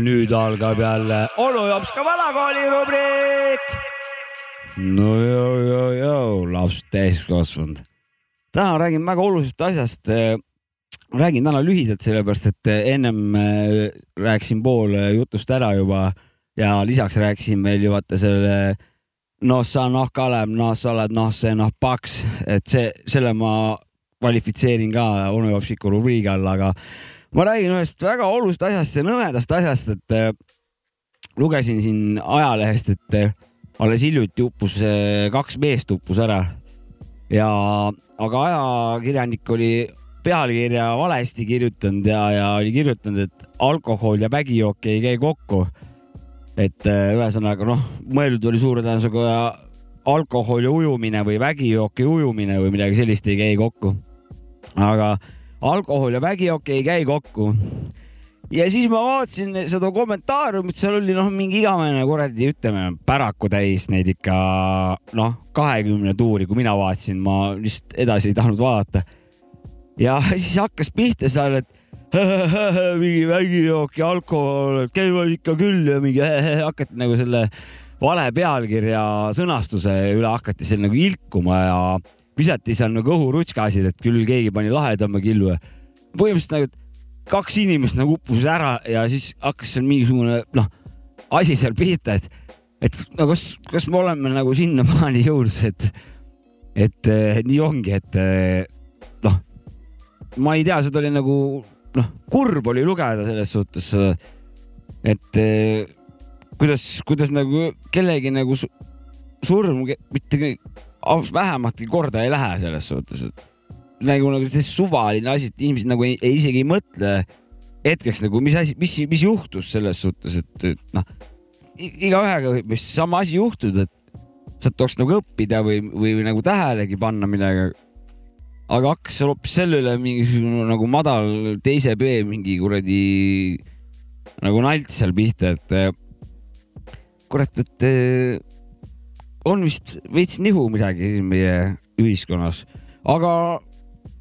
Speaker 4: ja nüüd algab jälle onu jops ka vanakooli rubriik. no joo, joo, joo, laps täiskasvanud. täna räägin väga olulisest asjast. räägin täna lühidalt, sellepärast et ennem äh, rääkisin pool äh, jutust ära juba ja lisaks rääkisin veel ju vaata selle noh, sa noh, Kalev, noh, sa oled noh, see noh, paks, et see, selle ma kvalifitseerin ka onu jopsiku rubriigi alla, aga ma räägin ühest väga olulisest asjast ja nõmedast asjast, et äh, lugesin siin ajalehest, et äh, alles hiljuti uppus äh, kaks meest uppus ära ja, aga ajakirjanik oli pealkirja valesti kirjutanud ja, ja oli kirjutanud, et alkohol ja vägijook ei käi kokku. et äh, ühesõnaga noh, mõeldud oli suure tõenäosusega alkohol ja ujumine või vägijook ja ujumine või midagi sellist ei käi kokku. aga alkohol ja vägijook ei käi kokku ja siis ma vaatasin seda kommentaariumit, seal oli noh, mingi igavene kuradi, ütleme päraku täis neid ikka noh, kahekümne tuuri, kui mina vaatasin, ma lihtsalt edasi ei tahtnud vaadata. ja siis hakkas pihta seal, et *laughs* mingi vägijook ja alkohol käivad ikka küll ja mingi *laughs* hakati nagu selle vale pealkirja sõnastuse üle hakati seal nagu ilkuma ja visati seal nagu õhurutskasid, et küll keegi pani lahedama killu ja põhimõtteliselt nagu kaks inimest nagu uppusid ära ja siis hakkas seal mingisugune noh, asi seal pihta, et, et no kas, kas me oleme nagu sinnamaani jõudnud, et, et eh, nii ongi, et eh, noh, ma ei tea, seda oli nagu noh, kurb oli lugeda selles suhtes, et eh, kuidas, kuidas nagu kellegi nagu su surm mitte vähematki korda ei lähe selles suhtes, et nagu, nagu see suvaline asi, et inimesed nagu ei, ei isegi ei mõtle hetkeks nagu, mis asi, mis, mis juhtus selles suhtes, et et noh, igaühega võib vist sama asi juhtuda, et sealt tuleks nagu õppida või, või nagu tähelegi panna midagi. aga hakkas seal hoopis selle üle mingisugune nagu madal teise B mingi kuradi nagu nalt seal pihta, et kurat, et on vist veits nihu midagi siin meie ühiskonnas, aga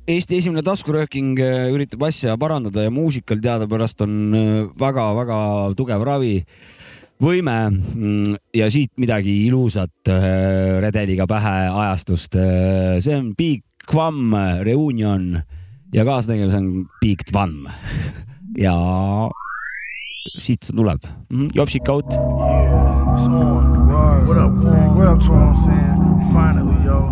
Speaker 4: Eesti esimene taskurööking äh, üritab asja parandada ja muusikal teadupärast on väga-väga tugev ravivõime Mm, ja siit midagi ilusat äh, redeliga pähe ajastust. see on Big Quam Reunion ja kaastegelase on Big Tvam *laughs* ja siit tuleb. Jopsik out.
Speaker 10: It's Word. What up, Quang? What up, Tron? saying? Finally, yo.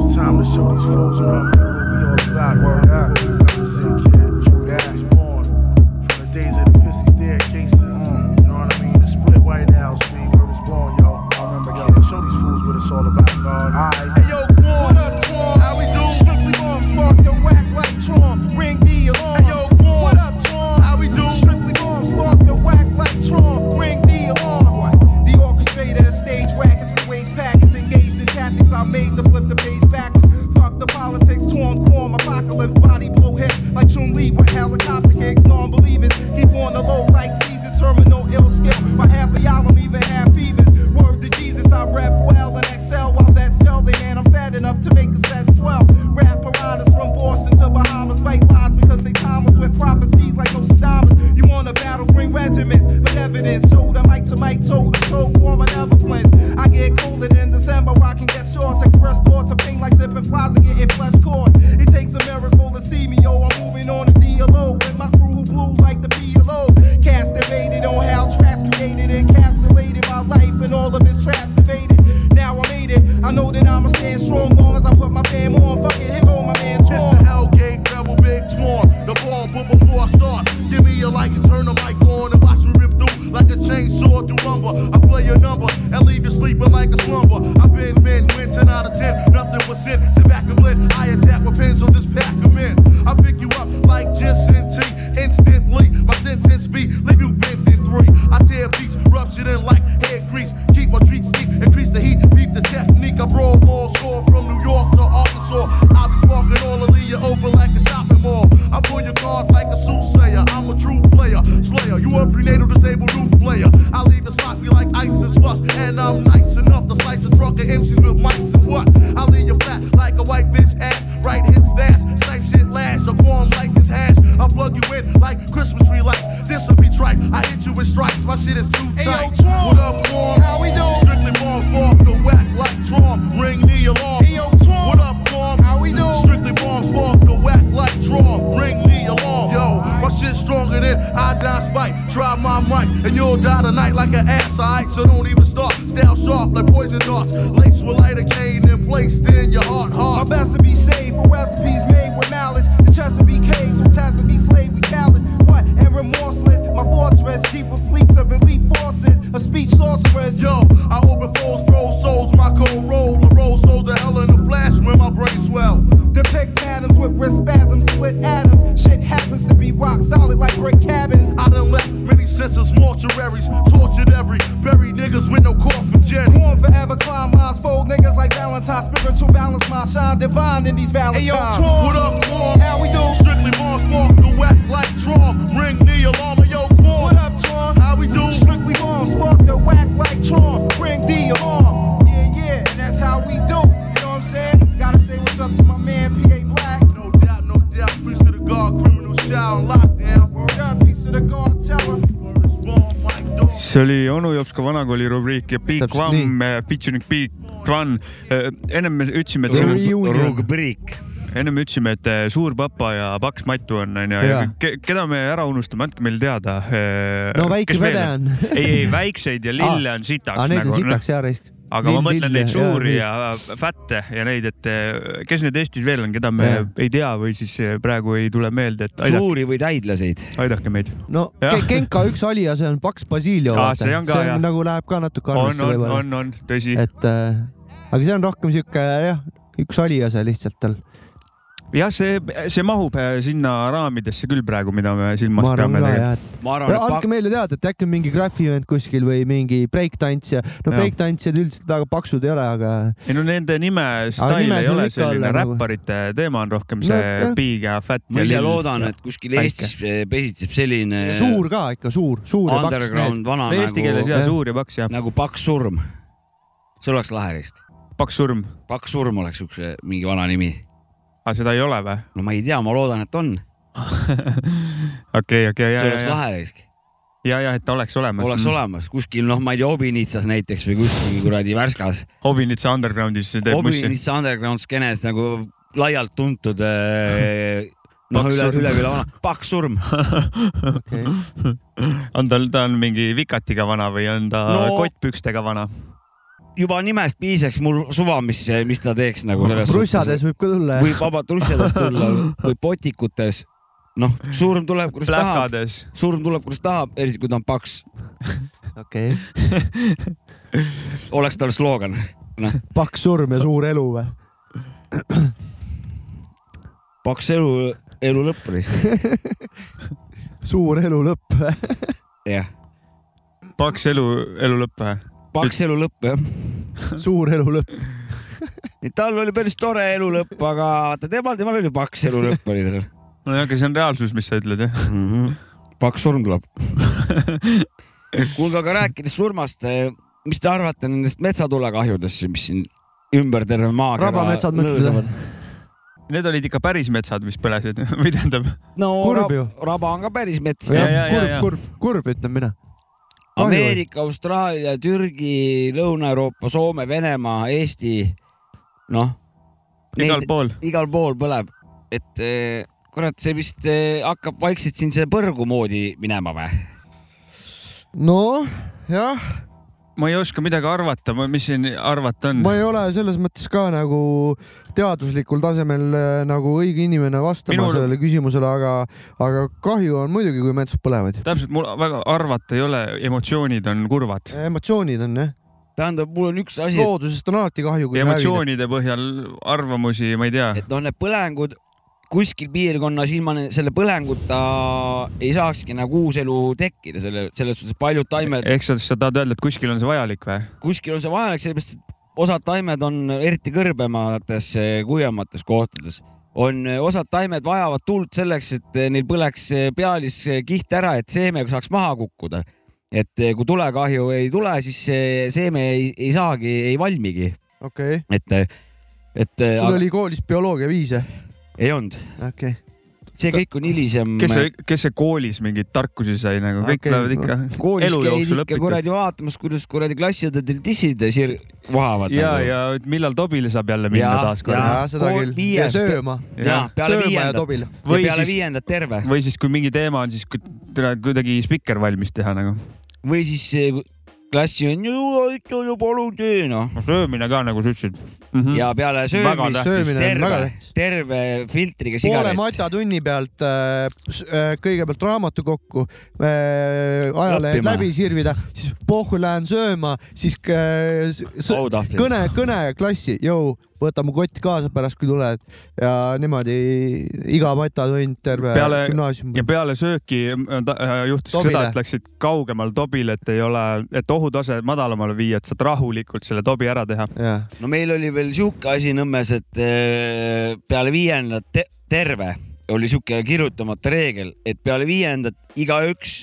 Speaker 10: It's time to show these fools around here what we all about. Word up. Represent, kid. True that. It's born. From the days of the pissy staircases. Mm. You know what I mean? The split White House, man. Word is born, yo. I remember, kid. Show these fools what it's all about, God. Alright.
Speaker 11: Hey yo, Quan, what up, Tron? How we do? Strictly bomb, spark your whack like Tron. Apocalypse, body blow hits like Chun Li with helicopter gigs. Non-believers keep on the low like Caesar, terminal ill skill. My half of y'all don't even have fevers. Word to Jesus, I rap well and excel while that sell man, I'm fat enough to make a see
Speaker 3: oli onu Jopska vanakooli rubriik ja Big One, featuring Big One. ennem me ütlesime, et siin on
Speaker 4: rubriik.
Speaker 3: ennem ütlesime, et eh, Suur Papa ja Paks Matu on, onju
Speaker 2: Jaa..
Speaker 3: keda me ära unustame, andke meile teada.
Speaker 2: no väike vede on.
Speaker 3: ei, ei väikseid ja lille on sitaks
Speaker 2: aga neid on
Speaker 3: nagu.
Speaker 2: sitaks ja raisk.
Speaker 3: Aga ma
Speaker 2: Lill,
Speaker 3: mõtlen
Speaker 2: lill
Speaker 3: neid
Speaker 2: ja-
Speaker 3: suuri
Speaker 2: ja-
Speaker 3: ja fätte ja neid, et eh, kes need Eestis veel on, keda me
Speaker 2: Jaa.
Speaker 3: ei tea või siis eh, praegu ei tule meelde, et aidake,
Speaker 4: suuri või täidlaseid.
Speaker 3: aidake meid.
Speaker 2: no Genka üks olija, see on Paks Basilio.
Speaker 3: See on ka, jah.
Speaker 2: nagu läheb ka natuke
Speaker 3: on,
Speaker 2: arvesse
Speaker 3: on,
Speaker 2: võib-olla.
Speaker 3: on, on tõsi.
Speaker 2: et äh, aga see on rohkem sihuke jah, üks olija see lihtsalt tal.
Speaker 3: jah, see, see mahub eh, sinna raamidesse küll praegu, mida me silmas peame tegema.
Speaker 2: jah, et
Speaker 4: ma arvan, et
Speaker 2: andke meile teada, et äkki on mingi graffi event kuskil või mingi breaktantsija. no
Speaker 3: Jah.
Speaker 2: breaktantsijad üldiselt väga paksud ei ole, aga
Speaker 3: ei no nende nime stail ei ole selline
Speaker 2: nagu-
Speaker 3: räpparite teema on rohkem
Speaker 2: No,
Speaker 3: see
Speaker 2: jah.
Speaker 3: big ja fat
Speaker 4: ma ise loodan, et kuskil
Speaker 3: Väike.
Speaker 4: Eestis eh, pesitseb selline
Speaker 2: suur ka ikka, suur, suur ja paks.
Speaker 4: underground vana
Speaker 3: Eesti keeles
Speaker 4: nagu,
Speaker 3: ja
Speaker 2: jah.
Speaker 3: suur ja paks ja
Speaker 4: nagu Paks Surm. see oleks lahe risk.
Speaker 3: paks surm.
Speaker 4: Paks Surm oleks üks eh, mingi vana nimi.
Speaker 3: Aga seda ei ole või?
Speaker 4: no ma ei tea, ma loodan, et on. *laughs*
Speaker 3: okei, okei, ja,
Speaker 4: see
Speaker 3: ja,
Speaker 4: oleks
Speaker 3: ja,
Speaker 4: lahe risk.
Speaker 3: ja, ja et oleks olemas.
Speaker 4: oleks. olemas kuskil, noh, ma ei tea, Obinitsas näiteks või kuskil kuradi Värskas.
Speaker 3: Hobinitsa undergroundis teeb mussi.
Speaker 4: Obinitsa underground skeenes nagu laialt tuntud eh, noh, *laughs* üle, üle küla vana, Paks Surm.
Speaker 2: okei,
Speaker 3: on tal, ta on mingi vikatiga vana või on ta
Speaker 4: No-
Speaker 3: kottpükstega vana?
Speaker 4: Juba nimest piisaks mul suva, mis, mis ta teeks nagu selles
Speaker 2: russades võib ka tulla.
Speaker 4: võib vabalt russadest tulla või potikutes. noh, surm tuleb, kuidas tahab, surm tuleb, kuidas tahab, eriti kui ta on paks.
Speaker 2: okei, *laughs*
Speaker 4: oleks tal sloogan. noh,
Speaker 2: paks surm ja suur elu või?
Speaker 4: paks elu, elu lõpp oli. *laughs*
Speaker 2: suur elu lõpp.
Speaker 4: jah,
Speaker 3: paks elu, elu lõpp või?
Speaker 4: Paks elu lõpp jah.
Speaker 2: suur elu lõpp.
Speaker 4: tal oli päris tore elu lõpp, aga vaata temal, temal oli paks elu lõpp oli tal
Speaker 3: nojah, aga see on reaalsus, mis sa ütled jah.
Speaker 4: mm. -hmm. paks surm tuleb. kuulge, aga rääkides surmast, mis te arvate nendest metsatulekahjudest, mis siin ümber terve maakera
Speaker 2: rabametsad või?
Speaker 3: Need olid ikka päris metsad, mis põlesid *laughs* või tähendab,
Speaker 4: no
Speaker 2: Kurb ju.
Speaker 4: raba on ka päris mets.
Speaker 2: Kurb kurb, kurb ütlen mina.
Speaker 4: Ameerika, Austraalia, Türgi, Lõuna-Euroopa, Soome, Venemaa, Eesti, noh.
Speaker 3: igal pool.
Speaker 4: igal pool põleb, et eh, kurat, see vist eh, hakkab vaikselt siin see põrgu moodi minema või?
Speaker 2: noh, jah,
Speaker 3: ma ei oska midagi arvata, mis siin arvata on.
Speaker 2: ma ei ole selles mõttes ka nagu teaduslikul tasemel äh, nagu õige inimene vastama
Speaker 3: Minul-
Speaker 2: sellele küsimusele, aga, aga kahju on muidugi, kui metsad põlevad.
Speaker 3: täpselt, mul väga arvata ei ole, emotsioonid on kurvad.
Speaker 2: emotsioonid on jah,
Speaker 4: tähendab, mul on üks asi,
Speaker 2: loodusest on alati kahju,
Speaker 3: emotsioonide põhjal arvamusi, ma ei tea.
Speaker 4: et noh, need põlengud kuskil piirkonnas ilma selle põlenguta ei saakski nagu uus elu tekkida, selle, selles suhtes paljud taimed,
Speaker 3: ehk sa, sa tahad öelda, et kuskil on see vajalik või?
Speaker 4: kuskil on see vajalik, sellepärast et osad taimed on eriti kõrbemates, kuivemates kohtades on osad taimed vajavad tuld selleks, et neil põleks pealis kiht ära, et seeme saaks maha kukkuda. et kui tulekahju ei tule, siis see seeme ei, ei saagi, ei valmigi,
Speaker 2: okei okay.,
Speaker 4: et, et
Speaker 2: sul oli koolis bioloogia viis jah?
Speaker 4: Ei olnud,
Speaker 2: okei okay.,
Speaker 4: see kõik on hilisem.
Speaker 3: kes see, kes see koolis mingeid tarkusi sai nagu, kõik okay, lähevad ikka
Speaker 4: koolis
Speaker 3: elu
Speaker 4: käid ikka kuradi vaatamas, kuidas kuradi klassiõdedel dissid sir- vahavad.
Speaker 3: ja, ja millal Tobile saab jälle minna
Speaker 4: Ja,
Speaker 3: taaskord
Speaker 4: ja.
Speaker 2: jaa, seda küll. ja sööma.
Speaker 4: ja peale
Speaker 2: ja
Speaker 4: viiendat ja
Speaker 3: Või
Speaker 4: peale
Speaker 3: siis-
Speaker 4: viiendat terve
Speaker 3: või siis, kui mingi teema on, siis kuidagi spikker valmis teha nagu.
Speaker 4: või siis klassi on ju, aitäh ja palun tee noh.
Speaker 3: söömine ka nagu sa ütlesid mm. -hmm.
Speaker 4: ja peale söömist terve terve filtriga
Speaker 2: poole
Speaker 4: sigaret.
Speaker 2: matatunni pealt äh, äh, kõigepealt raamatukokku äh,, ajalehed läbi sirvida, siis pohhu lähen sööma, siis äh, kõne, kõne klassi, jõu, võta mu kott kaasa pärast, kui tuled ja niimoodi iga matatund terve
Speaker 3: Peale-
Speaker 2: gümnaasium
Speaker 3: ja. peale sööki äh, äh, juhtus
Speaker 2: Tobile.
Speaker 3: seda, et läksid kaugemal Tobile, et ei ole, et ohutase madalamale viia, et saad rahulikult selle Tobi ära teha.
Speaker 4: no meil oli veel sihuke asi Nõmmes, et eh, peale viiendat te terve oli sihuke kirjutamata reegel, et peale viiendat igaüks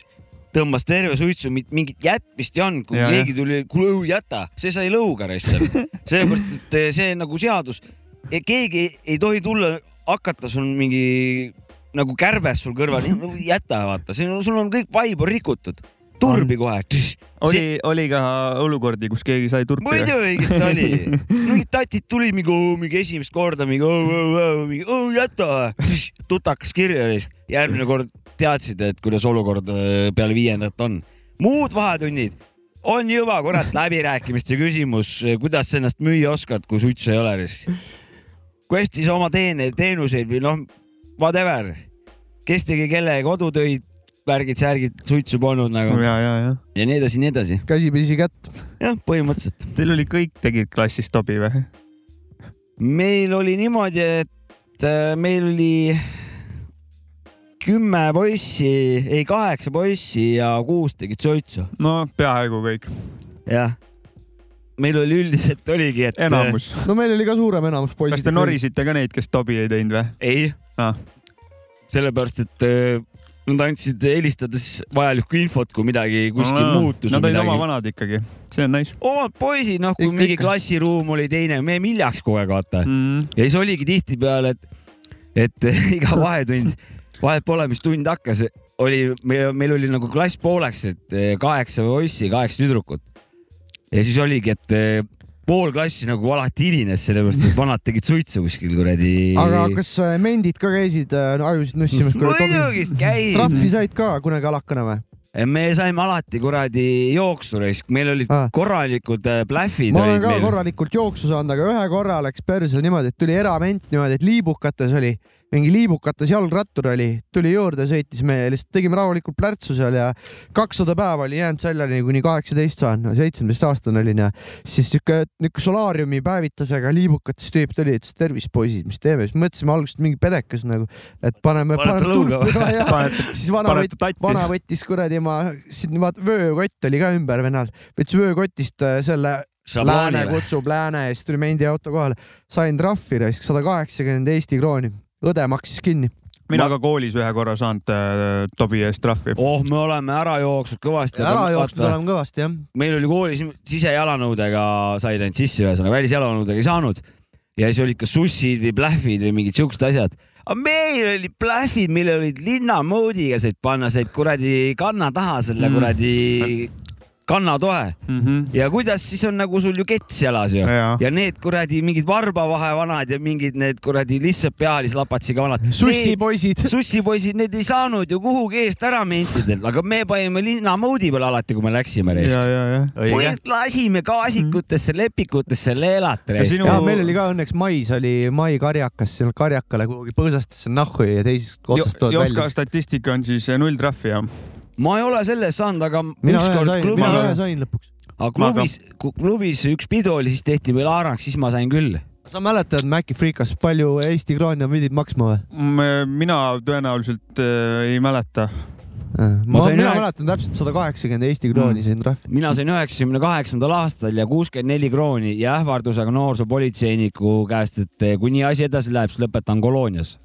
Speaker 4: tõmbas terve suitsu, mingit jätmist ei olnud, kui
Speaker 3: Ja,
Speaker 4: keegi tuli, kuule jäta, see sai lõuga raisk. *laughs* sellepärast, et eh, see nagu seadus, keegi ei, ei tohi tulla, hakata sul mingi nagu kärbes sul kõrval, jäta vaata, sul on kõik vaib on rikutud, turbi kohe.
Speaker 3: oli, oli ka olukordi, kus keegi sai turpi.
Speaker 4: muidugi, kes ta oli. *laughs* mingid tatid tulid mingi, mingi esimest korda mingi, mingi "Oo, jäta, tutakas kirja ja siis järgmine kord teadsid, et kuidas olukord äh, peale viiendat on. muud vahetunnid on juba kurat läbirääkimiste küsimus, kuidas sa ennast müüa oskad, kui suitsu ei ole. kui hästi sa oma teene, teenuseid või noh, whatever, kes tegi kelle kodutöid, värgid-särgid, suitsu polnud nagu
Speaker 3: ja, ja, ja.
Speaker 4: ja nii edasi, nii edasi.
Speaker 2: käsipesi kätt.
Speaker 4: jah, põhimõtteliselt.
Speaker 3: Teil oli kõik tegid klassis Tobi või?
Speaker 4: meil oli niimoodi, et äh, meil oli kümme poissi, ei kaheksa poissi ja kuus tegid suitsu.
Speaker 3: no peaaegu kõik,
Speaker 4: jah. meil oli üldiselt oligi, et.
Speaker 3: enamus.
Speaker 2: no meil oli ka suurem enamus poisid.
Speaker 3: kas te norisite ka neid, kes Tobi ei teinud või?
Speaker 4: ei
Speaker 3: Ah..
Speaker 4: sellepärast, et äh, nad andsid helistades vajalikku infot, kui midagi kuskil
Speaker 3: Aa,
Speaker 4: muutus.
Speaker 3: Nad olid oma vanad ikkagi, see on nice
Speaker 4: omad poisid, noh, kui
Speaker 2: Ikka,
Speaker 4: mingi
Speaker 2: ikka.
Speaker 4: klassiruum oli teine, me jäime hiljaks kogu aeg, vaata.
Speaker 3: mm..
Speaker 4: ja siis oligi tihtipeale, et, et *laughs* iga vahetund, vahet pole, mis tund hakkas, oli, meil oli nagu klass pooleks, et eh, kaheksa poissi, kaheksa tüdrukut. ja siis oligi, et eh, pool klassi nagu alati hilines, sellepärast et vanad tegid suitsu kuskil kuradi.
Speaker 2: aga kas äh, mendid ka käisid äh, ajusid nussimas?
Speaker 4: muidugi käis.
Speaker 2: trahvi said ka kunagi alakana või?
Speaker 4: me saime alati kuradi jooksu raisk, meil olid
Speaker 2: Ah.
Speaker 4: korralikud äh, plähvid
Speaker 2: ma olen ka
Speaker 4: meil.
Speaker 2: korralikult jooksu saanud, aga ühe korra läks perse niimoodi, et tuli erament niimoodi, et liibukates oli, mingi liibukates jalgrattur oli, tuli juurde, sõitis meie, lihtsalt tegime rahulikult plärtsu seal ja kakssada päeva oli jäänud seljani, kuni kaheksateist saan, seitsmeteist aastane olin ja siis siuke, niuke solaariumi päevitusega liibukates tüüp tuli, ütles tervist poisid, mis teeme, siis mõtlesime alguses mingi pedekas nagu, et paneme, paneme
Speaker 4: või?
Speaker 2: turpi ja *laughs* siis vana võttis, vana võttis kuradi ma, siin vaata vöökott oli ka ümber venal, võttis vöökotist äh, selle Lääne kutsub Lääne ja siis tuli mendi auto kohale, sain trahvi raisk sada kaheksakümmend Eesti krooni, õde maksis kinni.
Speaker 3: mina ka koolis ühe korra saanud äh, Tobi eest trahvi.
Speaker 4: oh, me oleme ära jooksnud kõvasti.
Speaker 2: ära jooksnud oleme kõvasti jah.
Speaker 4: meil oli koolis sisejalanõudega said ainult sisse, ühesõnaga välisjalanõudega ei saanud. ja siis olid ka sussid või plähvid või mingid siuksed asjad. aga meil olid plähvid, millel olid linnamoodiga said panna, said kuradi kanna taha selle
Speaker 3: Mm.
Speaker 4: kuradi kannatoe
Speaker 3: Mm -hmm.
Speaker 4: ja kuidas siis on nagu sul ju kets jalas ju
Speaker 3: Jaa.
Speaker 4: ja need kuradi mingid varbavahevanad ja mingid need kuradi lihtsalt pealis lapatsiga vanad. *laughs*
Speaker 2: sussipoisid.
Speaker 4: sussipoisid, need ei saanud ju kuhugi eest ära mentidel, aga me panime linnamoodi peale alati, kui me läksime reis.
Speaker 3: ja, ja, ja.
Speaker 4: lasime gaasikutesse, lepikutesse leelata
Speaker 3: Ja
Speaker 4: reis
Speaker 3: sinu-.
Speaker 2: ja meil oli ka õnneks mais oli mai karjakas, seal karjakale kuhugi põõsastasse nahhu ja teisest otsast
Speaker 3: Jopska
Speaker 2: välja.
Speaker 3: statistika on siis null trahvi jah?
Speaker 4: Ma ei ole selle eest saanud, aga
Speaker 2: mina ühe
Speaker 4: ükskord
Speaker 2: sain, mina
Speaker 4: klubis
Speaker 2: ühe, sain lõpuks.
Speaker 4: aga klubis, klubis üks pidu oli, siis tehti meil haaraks, siis ma sain küll.
Speaker 2: sa mäletad Maci Freekas, palju Eesti kroone pidid maksma või?
Speaker 3: mina tõenäoliselt äh, ei mäleta.
Speaker 2: Ma
Speaker 4: sain
Speaker 2: mina
Speaker 4: ühe-
Speaker 2: mäletan täpselt sada kaheksakümmend Eesti krooni sain trahvi.
Speaker 4: mina sain üheksakümne kaheksandal aastal ja kuuskümmend neli krooni ja ähvardusega noorsoopolitseiniku käest, et eh, kui nii asi edasi läheb, siis lõpetan koloonias.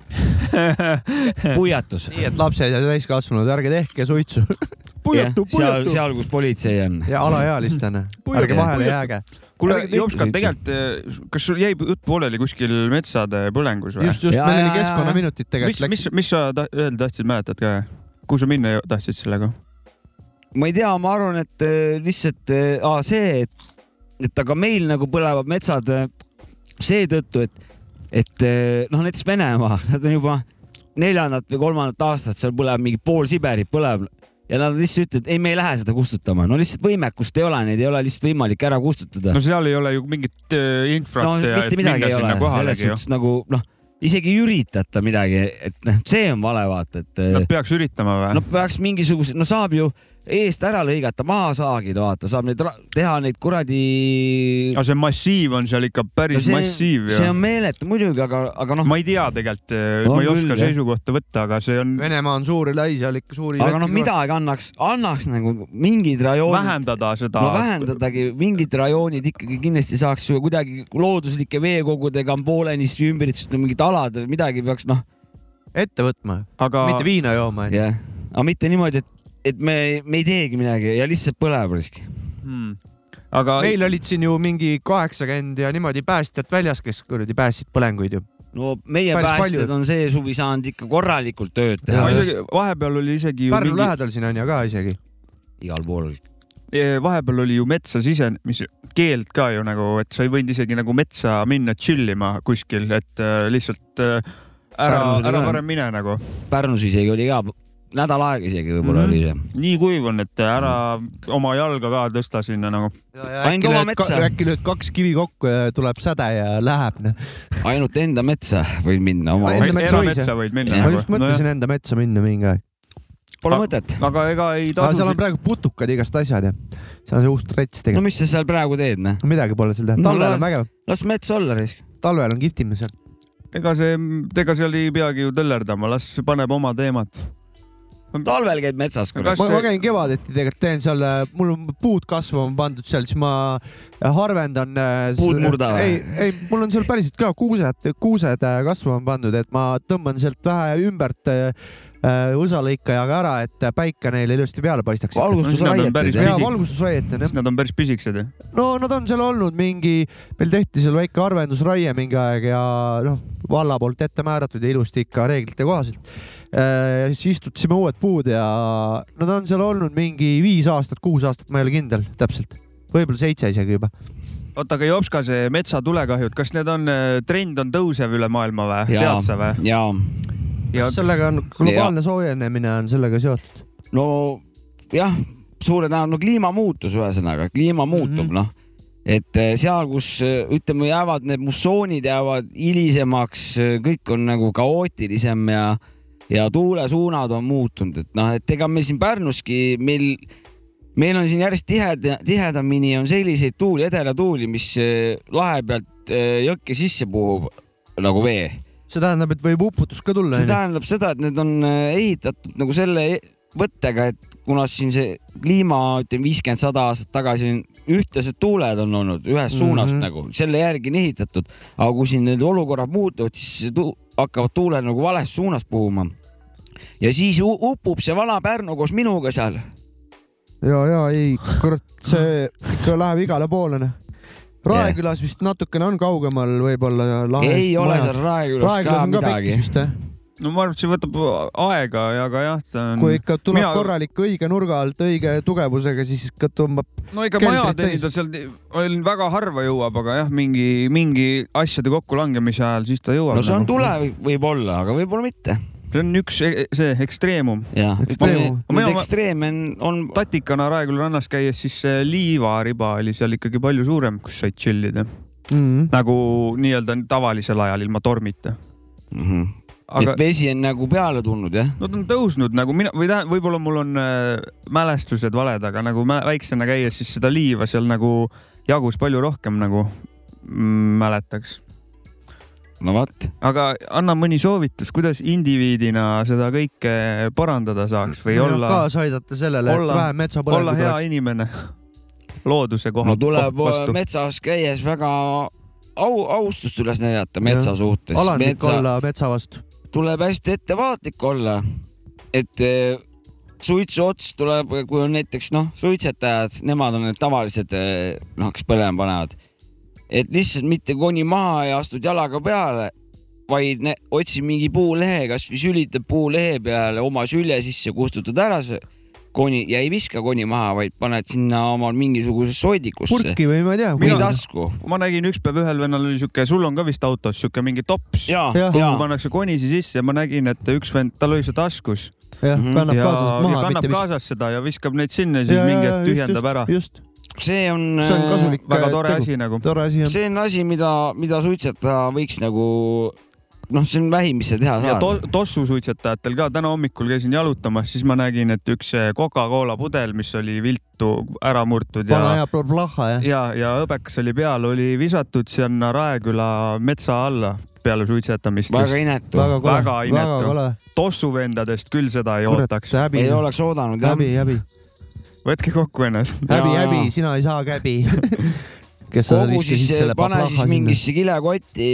Speaker 4: *laughs* puiatus.
Speaker 2: nii et lapsed ja täiskasvanud, ärge tehke suitsu. *laughs*
Speaker 3: puiatu, puiatu.
Speaker 4: seal, kus politsei on.
Speaker 2: ja alaealistena, *laughs* ärge vahele jääge.
Speaker 3: kuule, Jopska, tegelikult, kas sul jäi jutt pooleli kuskil metsade põlengus või?
Speaker 2: just, just, meil oli keskkonnaminutid
Speaker 3: mis
Speaker 2: tegelikult,
Speaker 3: mis
Speaker 2: läks,,
Speaker 3: mis sa ta- öelda tahtsid, mäletad ka? Kuhu sa minna tahtsid sellega?
Speaker 4: ma ei tea, ma arvan, et äh, lihtsalt äh, see, et, et aga meil nagu põlevad metsad äh, seetõttu, et, et äh, noh, näiteks Venemaa, *laughs* nad on juba neljandat või kolmandat aastat seal põleb mingi pool Siberit põleb ja nad lihtsalt ütlevad, ei, me ei lähe seda kustutama, no lihtsalt võimekust ei ole, neid ei ole lihtsalt võimalik ära kustutada.
Speaker 3: No seal ei ole ju mingit infrat
Speaker 4: no
Speaker 3: ja
Speaker 4: mitte midagi ei ole, selles suhtes nagu noh, isegi ei üritata midagi, et noh, see on vale vaata, et
Speaker 3: Nad peaks üritama või
Speaker 4: no? peaks mingisuguse, no saab ju eest ära lõigata, maha saagida, vaata, saab neid, teha neid kuradi.
Speaker 3: aga see massiiv on seal ikka päris
Speaker 4: see,
Speaker 3: massiiv
Speaker 4: see on meeletu muidugi, aga, aga noh,
Speaker 3: ma ei tea tegelikult,
Speaker 4: On
Speaker 3: ma ei
Speaker 4: küll,
Speaker 3: oska
Speaker 4: jah.
Speaker 3: seisukohta võtta, aga see on
Speaker 2: Venemaa on suur ja lai, seal ikka suuri.
Speaker 4: aga noh, midagi annaks, annaks nagu mingid rajoonid.
Speaker 3: vähendada seda
Speaker 4: no vähendadagi, mingid rajoonid ikkagi kindlasti saaks ju kuidagi looduslike veekogudega on poolenisti ümbritsetud mingid alad, midagi peaks noh,
Speaker 2: ette võtma,
Speaker 3: aga
Speaker 2: mitte viina jooma.
Speaker 4: jah, aga mitte niimoodi, et, et me, me ei teegi midagi ja lihtsalt põleb risk.
Speaker 3: hmm. aga
Speaker 2: meil olid siin ju mingi kaheksakümmend ja niimoodi päästjad väljas, kes kuradi päästsid põlenguid ju.
Speaker 4: no meie
Speaker 2: Päris
Speaker 4: päästjad
Speaker 2: palju.
Speaker 4: on see suvi saanud ikka korralikult tööd teha,
Speaker 3: isegi vahepeal oli isegi ju
Speaker 2: Pärnu
Speaker 3: mingi,
Speaker 2: lähedal siin on ju ka isegi.
Speaker 4: igal pool oli.
Speaker 3: vahepeal oli ju metsa sisenemise keeld ka ju nagu, et sa ei võinud isegi nagu metsa minna chill ima kuskil, et äh, lihtsalt äh, ära ära
Speaker 4: ka.
Speaker 3: varem mine nagu.
Speaker 4: Pärnus isegi oli ka nädal aega isegi võib-olla
Speaker 3: Mhm.
Speaker 4: oli see.
Speaker 3: nii kuiv on, et ära oma jalga ka tõsta sinna nagu.
Speaker 4: Oma metsa.
Speaker 2: äkki lööd kaks kivi kokku ja tuleb säde ja läheb. noh.
Speaker 4: ainult enda metsa võid minna oma.
Speaker 2: Enda metsa võis,
Speaker 3: erametsa võid minna
Speaker 2: ma
Speaker 3: nagu
Speaker 2: just. mõtlesin enda metsa minna mingi aeg.
Speaker 4: Pole mõtet.
Speaker 3: aga ega ei tasu
Speaker 2: seal on. praegu putukad igast asjad ja see on see uus trets
Speaker 4: no
Speaker 2: tegelikult.
Speaker 4: mis sa seal praegu teed, noh?
Speaker 2: midagi pole seal teha,
Speaker 4: No
Speaker 2: talvel
Speaker 4: lähe-
Speaker 2: on vägev,
Speaker 4: las mets olla risk.
Speaker 2: talvel on kihvtim seal.
Speaker 3: ega see, ega seal ei peagi ju töllerdama, las paneb oma teemat.
Speaker 4: Talvel käid metsas,
Speaker 2: ma, ma käin kevadeti tegelikult teen seal, mul on puud kasvama pandud seal, siis ma harvendan.
Speaker 4: Puud murda või?
Speaker 2: ei, ei, mul on seal päriselt ka kuused, kuused äh, kasvama pandud, et ma tõmban sealt vähe ümbert äh, õsalõikajaga ära, et päike neile ilusti peale paistaks.
Speaker 4: valgustusraiet
Speaker 3: päris
Speaker 4: ei
Speaker 2: ja
Speaker 4: tee.
Speaker 3: pisi-
Speaker 2: valgustusraiet on jah
Speaker 3: siis. nad on päris pisikesed ju.
Speaker 2: no nad on seal olnud mingi, meil tehti seal väike harvendusraie mingi aeg ja noh, valla poolt ette määratud ja ilusti ikka reeglite kohaselt. Siis istutasime uued puud ja nad on seal olnud mingi viis aastat, kuus aastat, ma ei ole kindel täpselt, võib-olla seitse isegi juba.
Speaker 3: oota, aga Jopska, see metsatulekahjud, kas need on, trend on tõusev üle maailma või,
Speaker 4: Jaa.
Speaker 3: tead sa või?
Speaker 4: ja
Speaker 3: ja
Speaker 2: sellega on globaalne soojenemine on sellega seotud.
Speaker 4: no jah, suure tõenäosusega, no kliimamuutus ühesõnaga, kliima muutub mm. -hmm. noh. et eh, seal, kus ütleme, jäävad need mussoonid jäävad hilisemaks, kõik on nagu kaootilisem ja, ja tuulesuunad on muutunud, et noh, et ega meil siin Pärnuski, meil, meil on siin järjest tiheda, tihedamini on selliseid tuuli, edelatuuli, mis eh, lahe pealt eh, jõkke sisse puhub nagu vee
Speaker 2: see tähendab, et võib uputus ka tulla
Speaker 4: see. tähendab seda, et need on äh, ehitatud nagu selle e- võttega, et kuna siin see kliima, ütleme viiskümmend, sada aastat tagasi on ühtlased tuuled on olnud ühest suunast mm. -hmm. nagu, selle järgi on ehitatud, aga kui siin need olukorrad muutuvad, siis hakkavad tuuled nagu valest suunast puhuma. ja siis upub see vana Pärnu koos minuga seal.
Speaker 2: ja, ja ei, kurat, see ikka läheb igale poole noh. Raekülas vist natukene on kaugemal võib-olla
Speaker 4: ei ole seal Raekülas ka midagi?
Speaker 3: No ma arvan, et see võtab aega ja, aga jah, see on.
Speaker 2: kui ikka tuleb
Speaker 3: Mina-
Speaker 2: korralik õige nurga alt õige tugevusega, siis ikka tõmbab.
Speaker 3: no ega maja teenida seal on väga harva jõuab, aga jah, mingi, mingi asjade kokkulangemise ajal, siis ta jõuab.
Speaker 4: no see on tule võib-olla, aga võib-olla mitte.
Speaker 3: see on üks e- see ekstreemum.
Speaker 4: jah,
Speaker 2: Ekstreemum.
Speaker 4: neid ekstreeme on, on
Speaker 3: tatikana Raeküla rannas käies, siis see liivariba oli seal ikkagi palju suurem, kus said chill ida.
Speaker 2: Mm -hmm.
Speaker 3: nagu nii-öelda tavalisel ajal ilma tormita.
Speaker 4: mm. -hmm.
Speaker 3: Aga
Speaker 4: et vesi on nagu peale tulnud jah?
Speaker 3: nad on tõusnud nagu mina või tähendab, võib-olla mul on äh, mälestused valed, aga nagu mä- väiksena käies, siis seda liiva seal nagu jagus palju rohkem nagu mm, mäletaks.
Speaker 4: no vot,
Speaker 3: aga anna mõni soovitus, kuidas indiviidina seda kõike parandada saaks või olla,
Speaker 2: kaasa aidata sellele, et
Speaker 3: olla-
Speaker 2: vähem
Speaker 3: olla
Speaker 2: metsapõlenguid
Speaker 3: hea inimene looduse koha
Speaker 4: no tuleb
Speaker 3: koht vastu.
Speaker 4: metsas käies väga au, austust üles näidata metsa
Speaker 2: Jah.
Speaker 4: suhtes.
Speaker 2: alandlik
Speaker 4: metsa
Speaker 2: olla metsa vastu.
Speaker 4: Tuleb hästi ettevaatlik olla, et eh, suitsu ots tuleb, kui on näiteks noh, suitsetajad, nemad on need tavalised eh, noh, kes põlema panevad. et lihtsalt mitte koni maha ja astud jalaga peale, vaid ne, otsi mingi puulehe, kasvõi sülitad puulehe peale oma sülje sisse, kustutad ära see koni ja ei viska koni maha, vaid paned sinna omal mingisugusesse soidikusse
Speaker 2: purki või ma ei tea.
Speaker 4: või tasku.
Speaker 3: ma nägin üks päev ühel vennal oli siuke, sul on ka vist autos siuke mingi tops,
Speaker 4: ja, ja
Speaker 3: kuhu pannakse konisi sisse ja ma nägin, et üks vend, tal oli see taskus
Speaker 2: jah,
Speaker 4: Mhm.
Speaker 2: kannab
Speaker 3: ja,
Speaker 2: kaasast
Speaker 3: ja
Speaker 2: maha.
Speaker 3: kannab kaasas seda ja viskab neid sinna ja siis mingi hetk tühjendab ära.
Speaker 2: just,
Speaker 4: see on.
Speaker 2: see on kasulik.
Speaker 3: väga tore asi nagu.
Speaker 2: tore asi jah.
Speaker 4: see on asi, mida, mida suitsetaja võiks nagu noh, see on vähim, mis sa teha
Speaker 3: ja
Speaker 4: saad
Speaker 3: to tossu suitsetajatel ka täna hommikul käisin jalutamas, siis ma nägin, et üks eh, Coca-Cola pudel, mis oli viltu ära murtud
Speaker 2: vana
Speaker 3: ja
Speaker 2: jah.
Speaker 3: ja, ja hõbekas oli peal, oli visatud sinna Raeküla metsa alla peale suitsetamist.
Speaker 4: väga inetu.
Speaker 2: väga kole,
Speaker 3: väga inetu.
Speaker 2: kole.
Speaker 3: tossuvendadest küll seda ei
Speaker 2: kurat,
Speaker 3: ootaks.
Speaker 4: ei, oleks oodanud jah.
Speaker 2: häbi, häbi,
Speaker 3: võtke kokku ennast.
Speaker 2: häbi, häbi sina ei saa käbi. *laughs* kes sa viskasid selle
Speaker 4: pane siis
Speaker 2: sinna.
Speaker 4: mingisse kilekotti.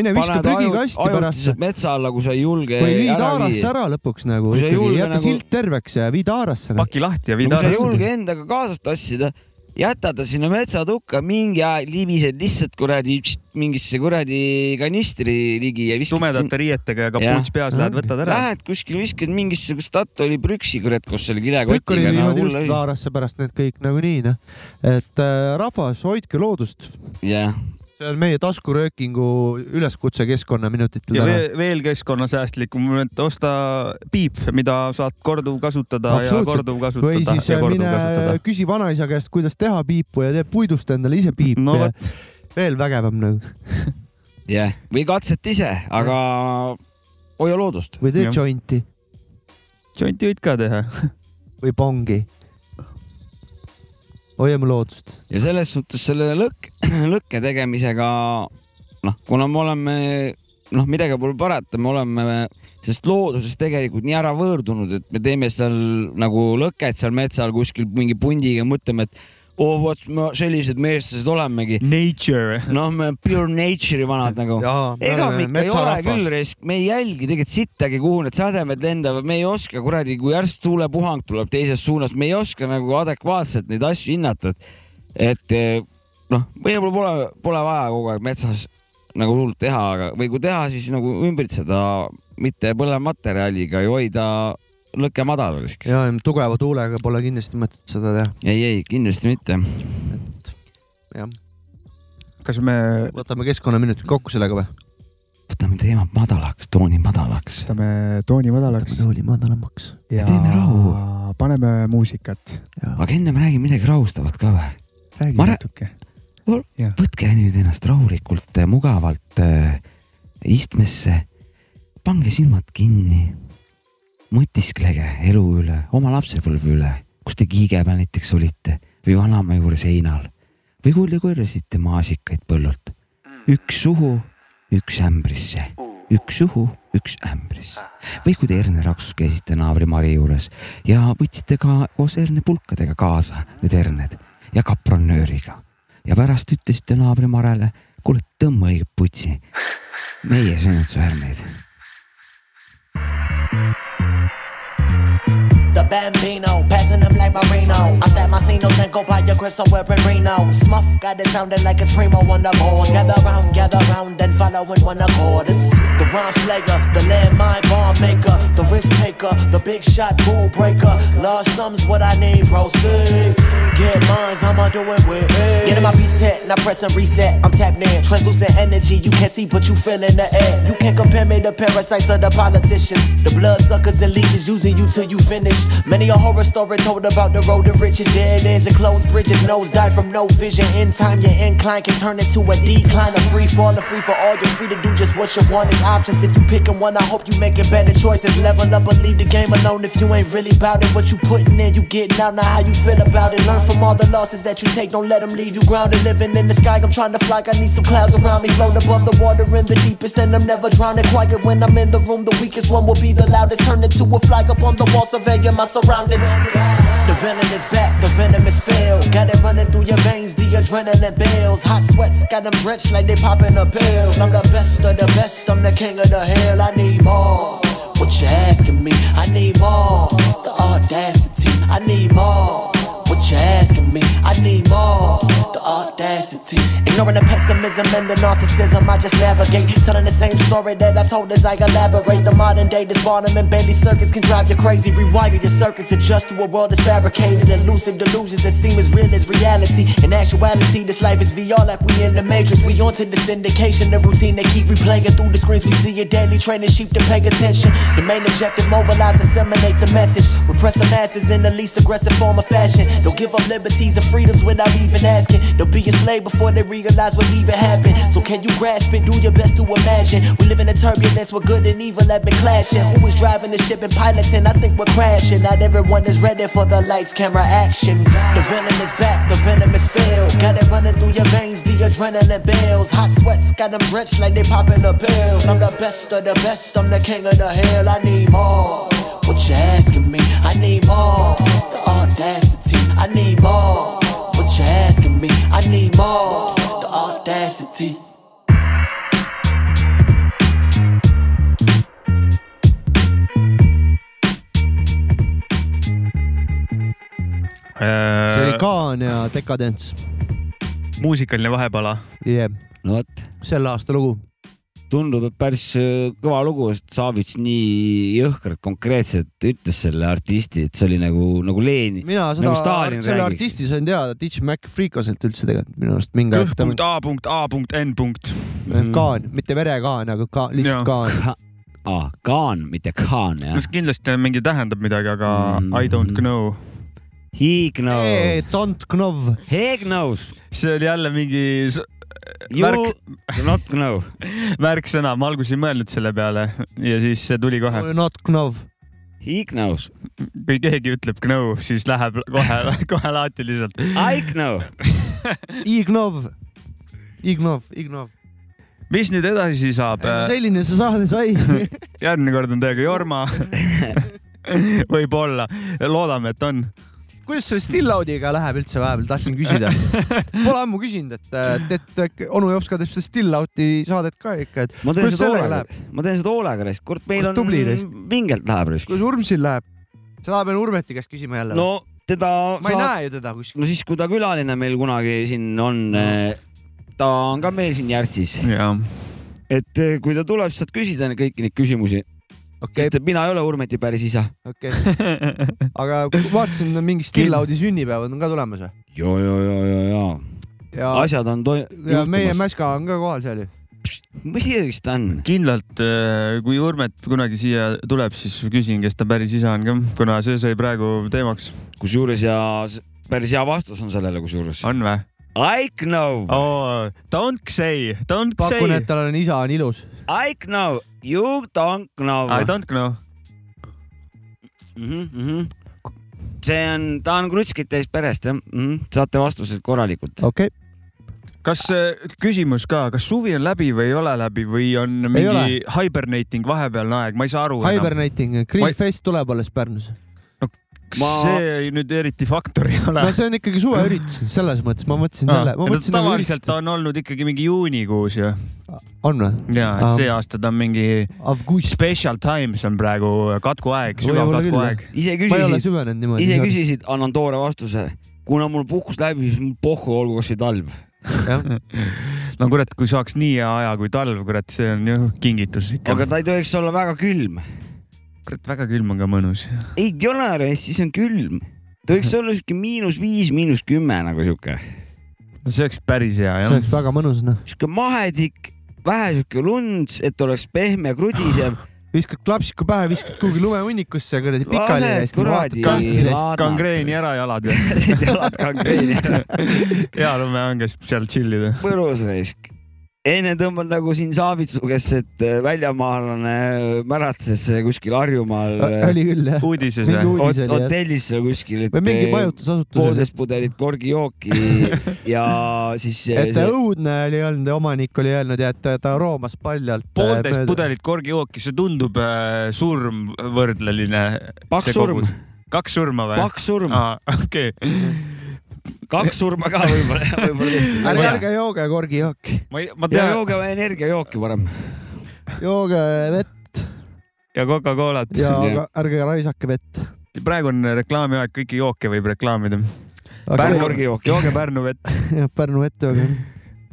Speaker 2: Mine viska prügikasti pärast.
Speaker 4: metsa alla, kui sa ei julge
Speaker 2: või haarasse
Speaker 4: viia.
Speaker 2: ära lõpuks nagu
Speaker 4: Kui
Speaker 2: jäta
Speaker 4: nagu-
Speaker 2: silt terveks ja viid haarasse.
Speaker 3: paki lahti ja
Speaker 4: kui
Speaker 3: viid
Speaker 4: sa ei julge endaga kaasas tassida, jäta ta sinna metsatukka, mingi aeg libised lihtsalt kuradi mingisse kuradi kanistri ligi ja viskad
Speaker 3: tumedate riietega ja kapuuts peas lähed, võtad ära.
Speaker 4: Lähed kuskil, viskad mingisse Statoili prüksi, kurat, kus selle kilekotiga.
Speaker 2: viivad ilusasti haarasse pärast need kõik nagunii noh. et äh, rahvas, hoidke loodust,
Speaker 4: jah,
Speaker 2: see on meie taskuröökingu üleskutse keskkonnaminutitel
Speaker 3: ja veel, veel keskkonnasäästlikum, et osta piip, mida saad korduvkasutada ja korduvkasutada
Speaker 2: või siis
Speaker 3: ja
Speaker 2: äh, mine
Speaker 3: korduvkasutada.
Speaker 2: küsi vanaisa käest, kuidas teha piipu ja tee puidust endale ise piip
Speaker 3: no
Speaker 2: veel vägevam nagu.
Speaker 4: jah, või katseta ise, aga hoia loodust.
Speaker 2: või tee jointi
Speaker 3: džonti võid ka teha.
Speaker 2: või pongi. Hoiame loodust.
Speaker 4: ja selles suhtes selle lõk-, *clears throat* lõkke tegemisega noh, kuna me oleme noh, midagi pole parata, me oleme sellest loodusest tegelikult nii ära võõrdunud, et me teeme seal nagu lõket seal metsal kuskil mingi pundiga, mõtleme, et oo vot me sellised meestlased olemegi.
Speaker 3: Nature.
Speaker 4: noh, me pure nature'i vanad nagu. ega me ikka ei ole küll risk, me ei jälgi tegelikult sittagi, kuhu need sädemed lendavad, me ei oska kuradi, kui järsk tuulepuhang tuleb teisest suunast, me ei oska nagu adekvaatselt neid asju hinnata, et, et noh, võib-olla pole, pole vaja kogu aeg metsas nagu hullult teha, aga või kui teha, siis nagu ümbritseda mitte põlevmaterjaliga ja hoida lõke madal kuskil.
Speaker 2: ja tugeva tuulega pole kindlasti mõtet seda teha.
Speaker 4: ei, ei kindlasti mitte.
Speaker 2: jah,
Speaker 3: kas me
Speaker 2: võtame keskkonnaminutid kokku sellega või?
Speaker 4: võtame teema madalaks, tooni madalaks.
Speaker 3: võtame tooni madalaks
Speaker 2: tooli madalamaks.
Speaker 3: ja
Speaker 4: teeme rahu.
Speaker 3: paneme muusikat.
Speaker 4: aga ennem räägi midagi rahustavat ka või?
Speaker 3: räägi
Speaker 4: Ma rää-
Speaker 3: natuke.
Speaker 4: võtke nüüd ennast rahulikult, mugavalt äh, istmesse, pange silmad kinni, mõtisklege elu üle, oma lapsepõlve üle, kus te kiige peal näiteks olite või vanaema juures heinal või kui te korjasite maasikaid põllult. üks suhu, üks ämbrisse, üks suhu, üks ämbrisse. või kui te herneraksus käisite naabri Mari juures ja võtsite ka koos hernepulkadega kaasa need herned ja kapronööriga ja pärast ütlesite naabri Marele, kuule tõmba õige putsi. meie söönud su herneid.
Speaker 12: Bambino, passing them like Marino. I stack my Cinos and go buy your crib somewhere in Reno. Smuff got it sounding like it's Primo on the board. Gather round, gather round, and following one accordance. The rhyme slayer, the landmine bomb maker, the risk taker, the big shot rule breaker. Large sums what I need, proceed. Get mines, I'ma do it with it. Getting my beats hit, now press and reset. I'm tapped in, translucent energy you can't see, but you feel in the air. You can't compare me to parasites or the politicians. The bloodsuckers and leeches using you till you finish. Many a horror story told about the road to riches. Dead ends and closed bridges, nose died from no vision. In time, your incline can turn into a decline. A free fall, a free for all. You're free to do just what you want. Is options. If you picking one, I hope you making better choices. Level up or leave the game alone. If you ain't really about it, what you putting in, you getting out. Now how you feel about it. Learn from all the losses that you take. Don't let them leave you grounded. Living in the sky, I'm trying to fly. I need some clouds around me. Float above the water in the deepest, and I'm never drowning. Quiet when I'm in the room. The weakest one will be the loudest. Turn into a flag up on the wall, surveying my surroundings. The venom is back, the venom is filled. Got it running through your veins, the adrenaline bills. Hot sweats got them drenched like they popping a pill. I'm the best of the best, I'm the king king of the hill, I need more. What you asking me? I need more. The audacity, I need more you're asking me. I need more. The audacity. Ignoring the pessimism and the narcissism, I just navigate. Telling the same story that I told as I elaborate. The modern day this Barnum and Bailey circus can drive you crazy. Rewire your circuits, adjust to a world that's fabricated. Elusive delusions that seem as real as reality. In actuality, this life is VR like we in the Matrix. We onto the syndication, the routine they keep replaying through the screens. We see your daily training sheep to pay attention. The main objective, mobilize, disseminate the message. Repress the masses in the least aggressive form of fashion. The Give up liberties and freedoms without even asking. They'll be a slave before they realize what even it happen. So can you grasp it? Do your best to imagine. We live in a turbulence where good and evil have been clashing. Who is driving the ship and piloting? I think we're crashing. Not everyone is ready for the lights, camera, action. The venom is back, the venom is filled. Got it running through your veins, the adrenaline bills. Hot sweats got them drenched like they popping a pill. I'm the best of the best, I'm the king of the hill. I need more. What you asking me? I need more. The audacity. I need more. What you asking me? I need more. The audacity.
Speaker 2: see oli Kaan ja Decadence
Speaker 3: muusikaline vahepala.
Speaker 2: yeah..
Speaker 4: no vot,
Speaker 2: selle aasta lugu.
Speaker 4: tundub, et päris äh, kõva lugu, sest Savits nii jõhkralt konkreetselt ütles selle artisti, et see oli nagu, nagu Lenin.
Speaker 2: mina seda
Speaker 4: nagu Stalin
Speaker 2: selle
Speaker 4: räägiks.
Speaker 2: artisti sain teada Ditch Mac Freekaselt üldse tegelikult minu arust mingi aeg
Speaker 3: punkt A punkt A punkt N punkt.
Speaker 2: Kaan, mitte verekaan, aga ka, lihtsalt. Kaan.
Speaker 4: aa, Kaan, mitte Kaan jah.
Speaker 3: kindlasti mingi tähendab midagi, aga
Speaker 4: Mm.
Speaker 3: I don't know.
Speaker 4: He knows.
Speaker 2: Hey, don't know.
Speaker 4: He knows.
Speaker 3: see oli jälle mingi
Speaker 4: You
Speaker 3: märk,
Speaker 4: not know. *laughs*
Speaker 3: märksõna, ma alguses ei mõelnud selle peale ja siis see tuli kohe.
Speaker 2: Not know.
Speaker 4: He knows.
Speaker 3: kui keegi ütleb gnõ, siis läheb kohe, *laughs* kohe laati lihtsalt.
Speaker 4: I know.
Speaker 2: Ignov. Ignov, Ignov.
Speaker 3: mis nüüd edasi saab?
Speaker 2: selline see saade sai. *laughs*
Speaker 3: järgmine kord on teiega Jorma. võib-olla, loodame, et on.
Speaker 2: Kuidas selle Still-Out'iga läheb üldse vahepeal, tahtsin küsida. *laughs* Pole ammu küsinud, et, et, et onu Jops ka teeb seda Still-Out'i saadet ka ikka, et
Speaker 4: ma teen seda hoolega ma teen seda hoolega raisk, kurat, meil on vingelt läheb raisk.
Speaker 2: kuidas Urmsil läheb? seda pean Urmeti käest küsima jälle.
Speaker 4: no teda
Speaker 2: ma ei näe ju teda kuskil.
Speaker 4: no siis, kui ta külaline meil kunagi siin on no., ta on ka meil siin Järtsis, et eh, kui ta tuleb, siis saad küsida kõiki neid küsimusi,
Speaker 2: okei
Speaker 4: sest, et mina ei ole Urmeti päris isa.
Speaker 2: okei. aga vaatasin, mingi Still-Out'i sünnipäevad on ka tulemas või?
Speaker 4: ja, ja, ja, ja, ja
Speaker 2: ja,
Speaker 4: asjad on to-
Speaker 2: ja meie. Mäska on ka kohal seal ju.
Speaker 4: muidugi ta on.
Speaker 3: kindlalt, kui Urmet kunagi siia tuleb, siis küsin, kes ta päris isa on ka, kuna see sai praegu teemaks.
Speaker 4: kusjuures ja päris hea vastus on sellele, kusjuures.
Speaker 3: on või
Speaker 4: I know,
Speaker 3: oh,? Don't say, don't
Speaker 2: pakun,
Speaker 3: say
Speaker 2: et. tal on isa on ilus.
Speaker 4: I know, you don't know.
Speaker 3: I don't know.
Speaker 4: mm. -hmm. see on, ta on krutskit täis perest jah mm, -hmm. saate vastused korralikult.
Speaker 2: okei okay.,
Speaker 3: kas äh, küsimus ka, kas suvi on läbi või ei ole läbi või on mingi hibernating vahepealne aeg, ma ei saa aru.
Speaker 2: Hibernating, Grill Fest tuleb alles Pärnus.
Speaker 3: Ma...
Speaker 4: Ma-
Speaker 3: see nüüd eriti faktor ei ole
Speaker 2: no see on ikkagi suveüritus, selles mõttes ma mõtlesin selle, ma mõtlesin nagu
Speaker 3: tavaliselt
Speaker 2: üritust.
Speaker 3: on olnud ikkagi mingi juunikuus ju.
Speaker 2: on või?
Speaker 3: ja, et see aasta ta on mingi
Speaker 2: Avgust.
Speaker 3: special times on praegu katkuaeg, sügav katkuaeg.
Speaker 4: ise küsisid, ise küsisid, annan toore vastuse. kuna mul puhkus läbi, siis mul pohhu olgu kasvõi talv. *laughs*
Speaker 3: no kurat, kui saaks nii hea aja kui talv, kurat, see on ju kingitus ikka
Speaker 4: aga. ta ei tohiks olla väga külm.
Speaker 3: kurat, väga külm on ka mõnus.
Speaker 4: ei ole, siis on külm. ta võiks olla siuke miinus viis, miinus kümme nagu siuke,
Speaker 3: no see oleks päris hea
Speaker 2: see
Speaker 3: jah.
Speaker 2: oleks väga mõnus noh.
Speaker 4: siuke mahedik, vähe siuke lund, et oleks pehme ja krudisev.
Speaker 2: viskad klapsiku pähe, viskad kuhugi lumehunnikusse kuradi pikali ja siis kuradi
Speaker 3: kangreeni ära jalad ju. *laughs*
Speaker 4: jalad kangreeni ära.
Speaker 3: hea lume on, kes seal chill ida.
Speaker 4: mõnus raisk. Enne tõmban nagu siin Saavitsu, kes, et äh, väljamaalane märatses äh, kuskil Harjumaal äh,
Speaker 2: oli küll jah.
Speaker 3: uudises või?
Speaker 4: hotellis seal kuskil, et
Speaker 2: või mingi
Speaker 4: äh,
Speaker 2: majutusasutuses.
Speaker 4: poolteist pudelit korgijooki *laughs* ja siis äh,
Speaker 2: et ta õudne oli olnud ja omanik oli öelnud ja et ta- roomas paljalt.
Speaker 3: poolteist. pudelit korgijooki, see tundub äh, surmvõrdleline.
Speaker 4: paks surm,
Speaker 3: kaks surma või?
Speaker 4: paks surm,
Speaker 3: okei. *laughs*
Speaker 4: kaks surma ka võib-olla, võib-olla tõesti.
Speaker 2: ärge, ärge jooge korgijooki,
Speaker 3: ma ei, ma tean
Speaker 4: jooge energiajooki parem.
Speaker 2: jooge vett
Speaker 3: ja Coca-Colat.
Speaker 2: ja
Speaker 4: Jah.
Speaker 2: aga ärge raisake vett.
Speaker 3: praegu on reklaamiaeg, kõiki jooke võib reklaamida.
Speaker 4: Pärnu
Speaker 3: jooge Pärnu vett, *laughs*
Speaker 2: Pärnu vett jooge.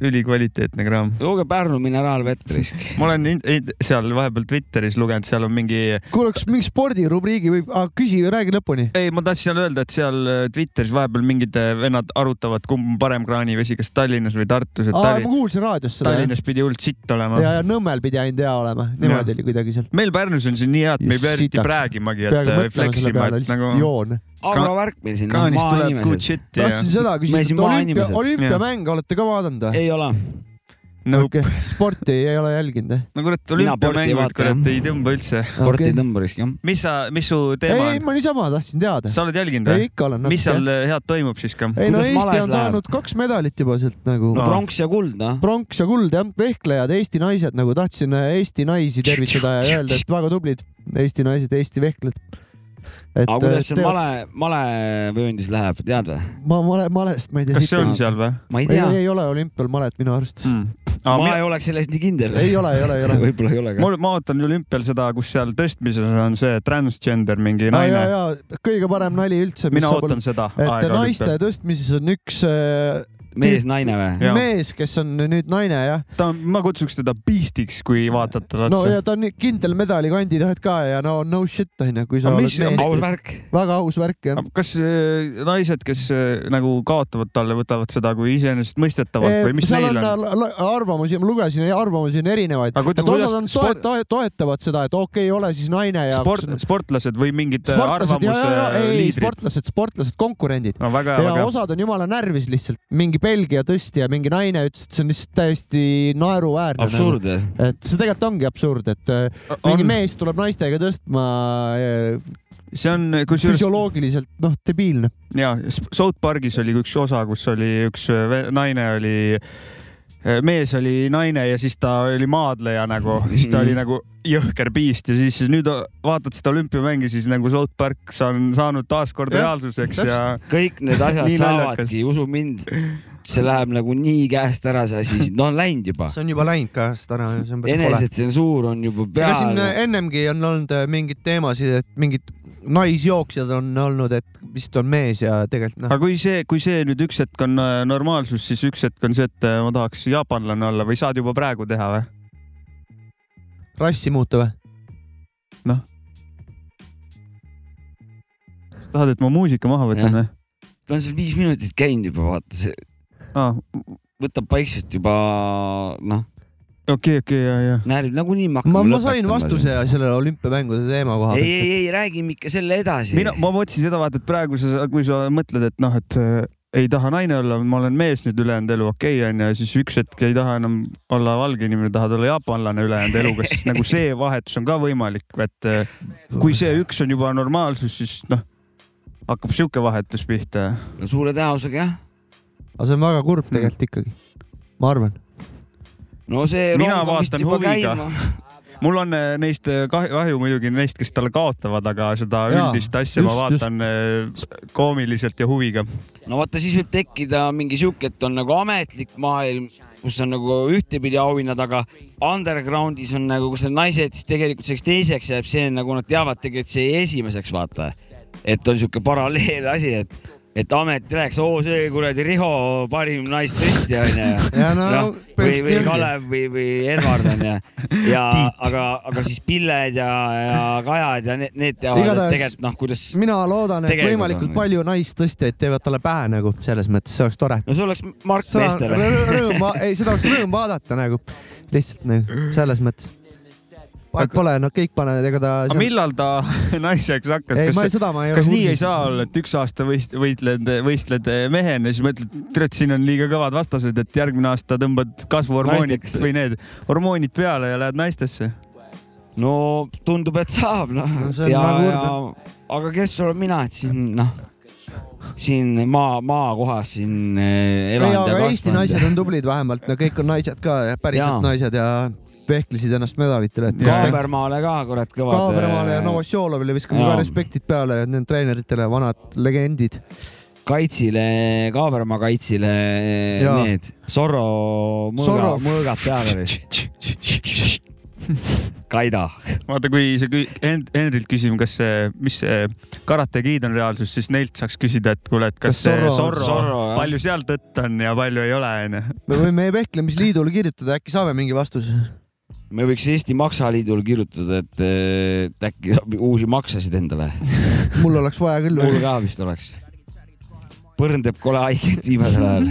Speaker 3: Ülikvaliteetne kraam.
Speaker 4: jooge Pärnu mineraalvett risk. *laughs*
Speaker 3: ma olen seal vahepeal Twitteris lugenud, seal on mingi,
Speaker 2: kuule, kas mingi spordirubriigi võib küsi, räägi lõpuni.
Speaker 3: ei, ma tahtsin öelda, et seal äh, Twitteris vahepeal mingid äh, vennad arutavad, kumb on parem kraanivesi, kas Tallinnas või Tartus, et
Speaker 2: aa, ma
Speaker 3: Tallinn,
Speaker 2: kuulsin raadiost seda.
Speaker 3: Tallinnas pidi hullult sitt olema
Speaker 2: ja, ja Nõmmel pidi ainult hea olema, niimoodi oli kuidagi seal.
Speaker 3: meil Pärnus on siin nii hea, et me ei pea eriti räägimagi, et äh, fleksima, et nagu
Speaker 2: joon.
Speaker 4: agrovärk meil siin,
Speaker 3: kraanist tuleb good
Speaker 4: maainimesed.
Speaker 3: shit ja
Speaker 2: tahtsin seda küsida, et olümpia, olümpiamänge olete ka vaadanud või?
Speaker 4: ei ole.
Speaker 3: nope.
Speaker 2: okay.. sporti ei ole jälginud eh??
Speaker 3: no kurat,
Speaker 4: ei
Speaker 3: olümpiamängud, kurat ei tõmba üldse.
Speaker 4: sporti ei tõmba risk jah.
Speaker 3: mis sa, mis su
Speaker 2: ei,
Speaker 3: teema
Speaker 2: ei
Speaker 3: on?
Speaker 2: ma niisama tahtsin teada.
Speaker 3: sa oled jälginud
Speaker 2: ei,
Speaker 3: või?
Speaker 2: ikka olen
Speaker 3: mis seal head toimub siis ka?
Speaker 2: ei no
Speaker 4: Kuidas
Speaker 2: Eesti on
Speaker 4: läheb?
Speaker 2: saanud kaks medalit juba sealt nagu
Speaker 4: no pronks ja kuld noh.
Speaker 2: pronks ja kuld jah, vehklejad, Eesti naised nagu tahtsin Eesti naisi tervitada ja öelda, et väga tublid Eesti naised, Eesti vehklejad. Et
Speaker 4: aga kuidas seal
Speaker 2: teevad-
Speaker 4: male, malevööndis läheb, tead või?
Speaker 2: ma male, malest ma ei tea.
Speaker 3: kas see on seal või
Speaker 4: ma ei
Speaker 2: ei,
Speaker 4: tea.
Speaker 2: ei ole olümpial malet minu arust.
Speaker 3: mm.?
Speaker 4: ma ei oleks selles nii kindel.
Speaker 2: ei ole, ei ole, ei ole. *laughs*
Speaker 4: võib-olla ei ole ka.
Speaker 3: ma ootan olümpial seda, kus seal tõstmises on see transgender mingi
Speaker 2: ja,
Speaker 3: naine.
Speaker 2: ja kõige parem nali üldse,
Speaker 3: mina ootan seda
Speaker 2: et naiste
Speaker 3: olümpial.
Speaker 2: tõstmises on üks äh,
Speaker 4: mees, naine või?
Speaker 2: Mees, kes on nüüd naine jah.
Speaker 3: ta on, ma kutsuks teda beastiks, kui vaatad teda
Speaker 2: no
Speaker 3: otsa
Speaker 2: ja ta on kindel medalikandidaat ka ja no no shit onju, kui sa
Speaker 3: Aga
Speaker 2: oled
Speaker 3: mis-
Speaker 2: mees.
Speaker 4: aus värk.
Speaker 2: väga aus värk jah.
Speaker 3: kas äh, naised, kes äh, nagu kaotavad talle, võtavad seda kui iseenesestmõistetavalt või mis neil
Speaker 2: on la- arvamusi, ma lugesin, arvamusi on erinevaid. Et osad on toet-, toetavad seda, et okei okay,, ole siis naine ja.
Speaker 3: sport, sportlased või mingid äh,
Speaker 2: ei,
Speaker 3: arvamusliidrid?
Speaker 2: sportlased, sportlased, konkurendid.
Speaker 3: no
Speaker 2: ja
Speaker 3: väga
Speaker 2: osad on jumala närvis lihtsalt, mingi Belgia tõstja, mingi naine ütles, et see on lihtsalt täiesti naeruväärne.
Speaker 4: absurd.
Speaker 2: et see tegelikult ongi absurd, et äh, mingi
Speaker 3: on,
Speaker 2: mees tuleb naistega tõstma äh,
Speaker 3: see on kusjuures
Speaker 2: füsioloogiliselt noh, debiilne.
Speaker 3: ja South Parkis oli üks osa, kus oli üks äh, naine oli, mees oli naine ja siis ta oli maadleja nagu, siis ta oli nagu jõhker piist ja siis nüüd vaatad seda olümpiamänge, siis nagu South Park on saanud taaskord
Speaker 2: Jah,
Speaker 3: reaalsuseks ja
Speaker 4: kõik need asjad *laughs* saavadki, usu mind, see läheb nagu nii käest ära, see asi, no on läinud juba.
Speaker 2: see on juba läinud käest ära ja see on päris kole.
Speaker 4: enesetsensuur on juba
Speaker 2: ega siin
Speaker 4: peal.
Speaker 2: ennemgi on olnud äh, mingeid teemasid, et mingid naisjooksjad on olnud, et vist on mees ja tegelikult noh,
Speaker 3: aga kui see, kui see nüüd üks hetk on äh, normaalsus, siis üks hetk on see, et äh, ma tahaks jaapanlane olla või saad juba praegu teha või?
Speaker 2: rassi muuta või?
Speaker 3: tahad, et ma muusika maha võtan või?
Speaker 4: ta on seal viis minutit käinud juba, vaata see
Speaker 3: aa,
Speaker 4: võtab vaikselt juba noh,
Speaker 3: okei, okei, ja, ja.
Speaker 4: närvid nagunii me hakkame
Speaker 2: ma, ma sain vastuse sellele olümpiamängude teema koha
Speaker 4: ei,
Speaker 2: pealt.
Speaker 4: ei, ei räägime ikka selle edasi.
Speaker 3: mina, ma mõtlesin seda vaata, et praegu sa, kui sa mõtled, et noh, et äh, ei taha naine olla, ma olen mees nüüd ülejäänud elu, okei okay, onju, ja siis üks hetk ei taha enam olla valge inimene, tahad olla jaapanlane ülejäänud elu, kas *laughs* nagu see vahetus on ka võimalik, et äh, kui see üks on juba normaalsus, siis noh, hakkab sihuke vahetus pihta.
Speaker 4: suure tõenäosusega jah.
Speaker 2: Aga see on väga kurb tegelikult ikkagi, ma arvan.
Speaker 4: no see
Speaker 3: Mina vaatan huviga.
Speaker 4: käima.
Speaker 3: mul on äh, neist äh, kahju, kahju muidugi neist, kes talle kaotavad, aga seda
Speaker 2: Jaa,
Speaker 3: üldist asja ma
Speaker 2: just,
Speaker 3: vaatan äh, koomiliselt ja huviga.
Speaker 4: no vaata, siis võib tekkida mingi sihuke, et on nagu ametlik maailm, kus on nagu ühtepidi auhinnad, aga underground'is on nagu, kus on naised, siis tegelikult selleks teiseks jääb see nagu nad teavad tegelikult see esimeseks, vaata. et on sihuke paralleel asi, et, et amet läheks, oo see kuradi Riho parim naistõstja onju. *laughs*
Speaker 2: ja no
Speaker 4: Noh, või, või. Kalev või, või Edvard onju. ja *laughs* aga, aga siis Pilled ja, ja Kajad ja need, need teavad, tegelikult noh, kuidas.
Speaker 2: mina loodan, et võimalikult
Speaker 4: on.
Speaker 2: palju naistõstjaid teevad talle pähe nagu selles mõttes, see oleks tore.
Speaker 4: no see oleks Mark
Speaker 2: rõõm, rõõm, *laughs* ei seda oleks rõõm vaadata nagu, lihtsalt nagu selles mõttes. Vahet pole, no kõik panevad, ega ta.
Speaker 3: aga millal ta *laughs* naiseks hakkas?
Speaker 2: ei, ma
Speaker 3: kas,
Speaker 2: seda ma ei
Speaker 3: kas nii ei saa olla, et üks aasta võist, võitled, võistled mehena ja siis mõtled, kurat, siin on liiga kõvad vastased, et järgmine aasta tõmbad kasvuhormoonid või need hormoonid peale ja lähed naistesse?
Speaker 4: no tundub, et saab noh
Speaker 2: No on
Speaker 4: ja,
Speaker 2: väga
Speaker 4: ja aga kes olen mina, et siin noh, siin maa, maakohas siin eh,
Speaker 2: ei,
Speaker 4: elanud ja
Speaker 2: Eesti naised
Speaker 4: kasvanud.
Speaker 2: on tublid vähemalt, no kõik on naised ka, päriselt
Speaker 4: Jaa.
Speaker 2: naised ja vehklesid ennast medalitele.
Speaker 4: Kaabermaale ka kurat kõvad.
Speaker 2: Kaabermaale ja Novosjolovile viskame ka respektid peale, need treeneritele, vanad legendid.
Speaker 4: kaitsile, Kaabermaa kaitsile eh,
Speaker 2: Jaa.
Speaker 4: need Zorro mõõga mõõgad peale. Kaida.
Speaker 3: vaata, kui kü- Hen- Henrilt küsime, kas see, mis see Karate Kid on reaalsus, siis neilt saaks küsida, et kuule, et kas,
Speaker 2: Kas Zorro-
Speaker 3: Zorro,
Speaker 4: Zorro,
Speaker 3: palju seal tõtt on ja palju ei ole, onju.
Speaker 2: me võime Vehklemisliidule kirjutada, äkki saame mingi vastuse.
Speaker 4: Me võiks Eesti Maksaliidule kirjutada, et eh, et äkki saab uusi maksesid endale.
Speaker 2: mul oleks vaja küll.
Speaker 4: mul ka vist oleks. põrn teeb kole haiget viimasel ajal.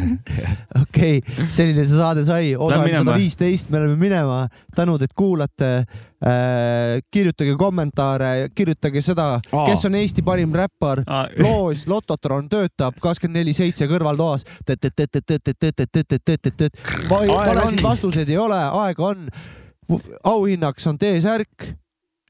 Speaker 2: okei okay,, selline see saade sai, osa on
Speaker 3: minema.
Speaker 2: sada viisteist, me läheme minema. tänud, et kuulate äh,. kirjutage kommentaare, kirjutage seda, kes on Eesti parim räppar. loos Lototron töötab kakskümmend neli seitse kõrvaltoas. valesid vastuseid ei ole, aega on. Auhinnaks on T-särk.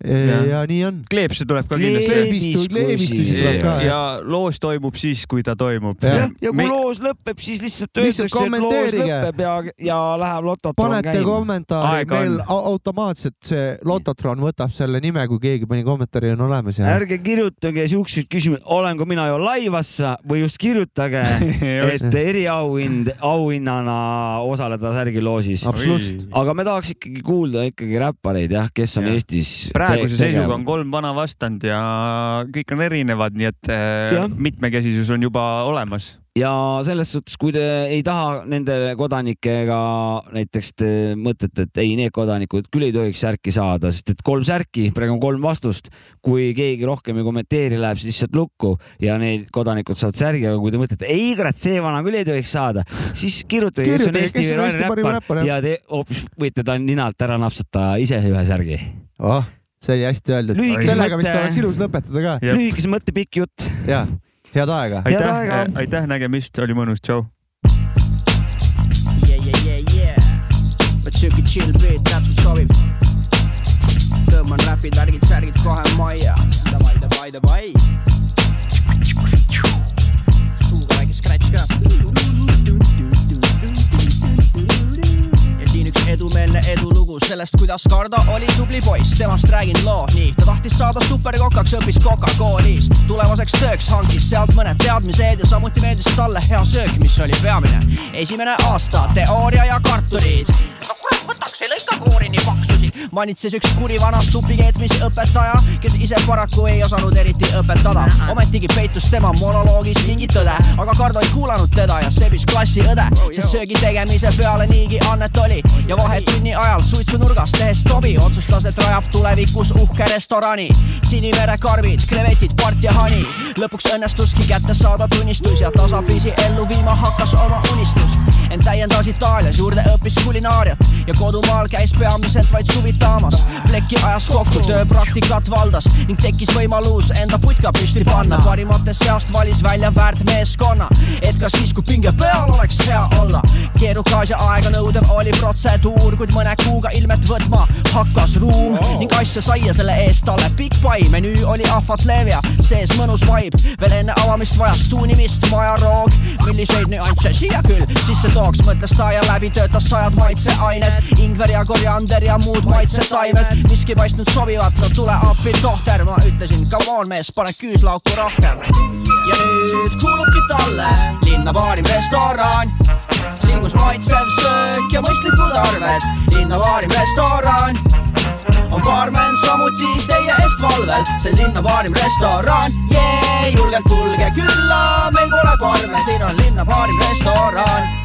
Speaker 3: Jah.
Speaker 2: ja nii on.
Speaker 3: kleepse tuleb ka kindlasti.
Speaker 2: Kleebistu- kleebistusi tuleb ka,
Speaker 3: ja loos toimub siis, kui ta toimub.
Speaker 2: Jah.
Speaker 4: ja kui loos lõpeb, siis lihtsalt öeldakse, et loos lõpeb ja, ja läheb lototron
Speaker 2: panete
Speaker 4: käima.
Speaker 2: kommentaari,
Speaker 3: Aega
Speaker 2: meil automaatselt see Lototron võtab selle nime, kui keegi pani kommentaari, on olemas ja.
Speaker 4: ärge kirjutage siukseid küsimusi, olen ka mina ju laivassa või just kirjutage, *laughs* et eriauhind, auhinnana osaleda särgiloosis. aga me tahaks ikkagi kuulda ikkagi räppareid jah, kes on
Speaker 3: Jah.
Speaker 4: Eestis.
Speaker 3: Praeguse seisuga on kolm vana vastand ja kõik on erinevad, nii et äh,
Speaker 4: Jah.
Speaker 3: mitmekesisus on juba olemas.
Speaker 4: ja selles suhtes, kui te ei taha nende kodanikega näiteks te mõtlete, et ei, need kodanikud küll ei tohiks särki saada, sest et kolm särki, praegu on kolm vastust. kui keegi rohkem ei kommenteeri, läheb see lihtsalt lukku ja need kodanikud saavad särgi, aga kui te mõtlete, ei kurat, see vana küll ei tohiks saada, siis kirjutage, kes on Eesti
Speaker 2: parim
Speaker 4: räppar ja te hoopis võite ta ninalt ära napsata ise ühe särgi.
Speaker 2: oh, see oli hästi öeldud. Sellega vist oleks ilus lõpetada ka.
Speaker 4: lühikese mõtte pikk jutt.
Speaker 2: ja, head aega.
Speaker 3: Aitäh
Speaker 4: aega.,
Speaker 3: aitäh nägemist, oli mõnus, tšau.
Speaker 6: Yeah, yeah, yeah, yeah. võt siuke chill beat, täpselt sobib. tõmban räpid, värgid, särgid kohe majja. Davai, davai, davai. Edumeelne edulugu sellest, kuidas Kardo oli tubli poiss, temast räägin loo, nii. ta tahtis saada superkokaks, õppis Coca-Colis. tulevaseks tööks hankis sealt mõned teadmised ja samuti meeldis talle hea söök, mis oli peamine. esimene aasta teooria ja kartulid. no kurat, võtaks ei lõika koori nii paksusid. Manitses üks kuri vana supi keetmise õpetaja, kes ise paraku ei osanud eriti õpetada. ometigi peitus tema monoloogis mingi tõde, aga Kardo ei kuulanud teda ja sebis klassiõde, sest söögi tegemise peale niigi annet oli ja vahetunni ajal suitsunurgas tehes tobi otsustas, et rajab tulevikus uhke restorani. Sinimere karvid, krevetid, part ja hani. lõpuks õnnestuski kätte saada tunnistus ja tasapisi ellu viima hakkas oma unistust. ent täiendas Itaalias, juurde õppis kulinaariat ja kodumaal käis peamiselt vaid suvitamas. plekki ajas kokku, tööpraktikat valdas ning tekkis võimalus enda putka püsti panna. parimate seast valis välja väärt meeskonna, et ka siis, kui pinge peal oleks hea olla. keerukas ja aeganõudev oli protseduur, kuid mõne kuuga ilmet võtma hakkas ruum ning asja sai ja selle eest talle pikk pai. menüü oli ahvatlev ja sees mõnus vibe, veel enne avamist vajas tuunimist majaroog. milliseid nüansse siia küll sisse tooks, mõtles ta ja läbi töötas sajad maitseained, ingver ja koriander ja muud maitsetaimed, miski paistnud sobivat, no tule appi, tohter, ma ütlesin, come on mees, pane küüslauku rohkem. ja nüüd kuulubki talle linna paarim restoran, siin kus maitsev söök ja mõistlikud arved, linna paarim restoran. On baarmen samuti teie eest valvel, see linna paarim restoran, jee, julgelt tulge külla, meil pole parme, siin on linna paarim restoran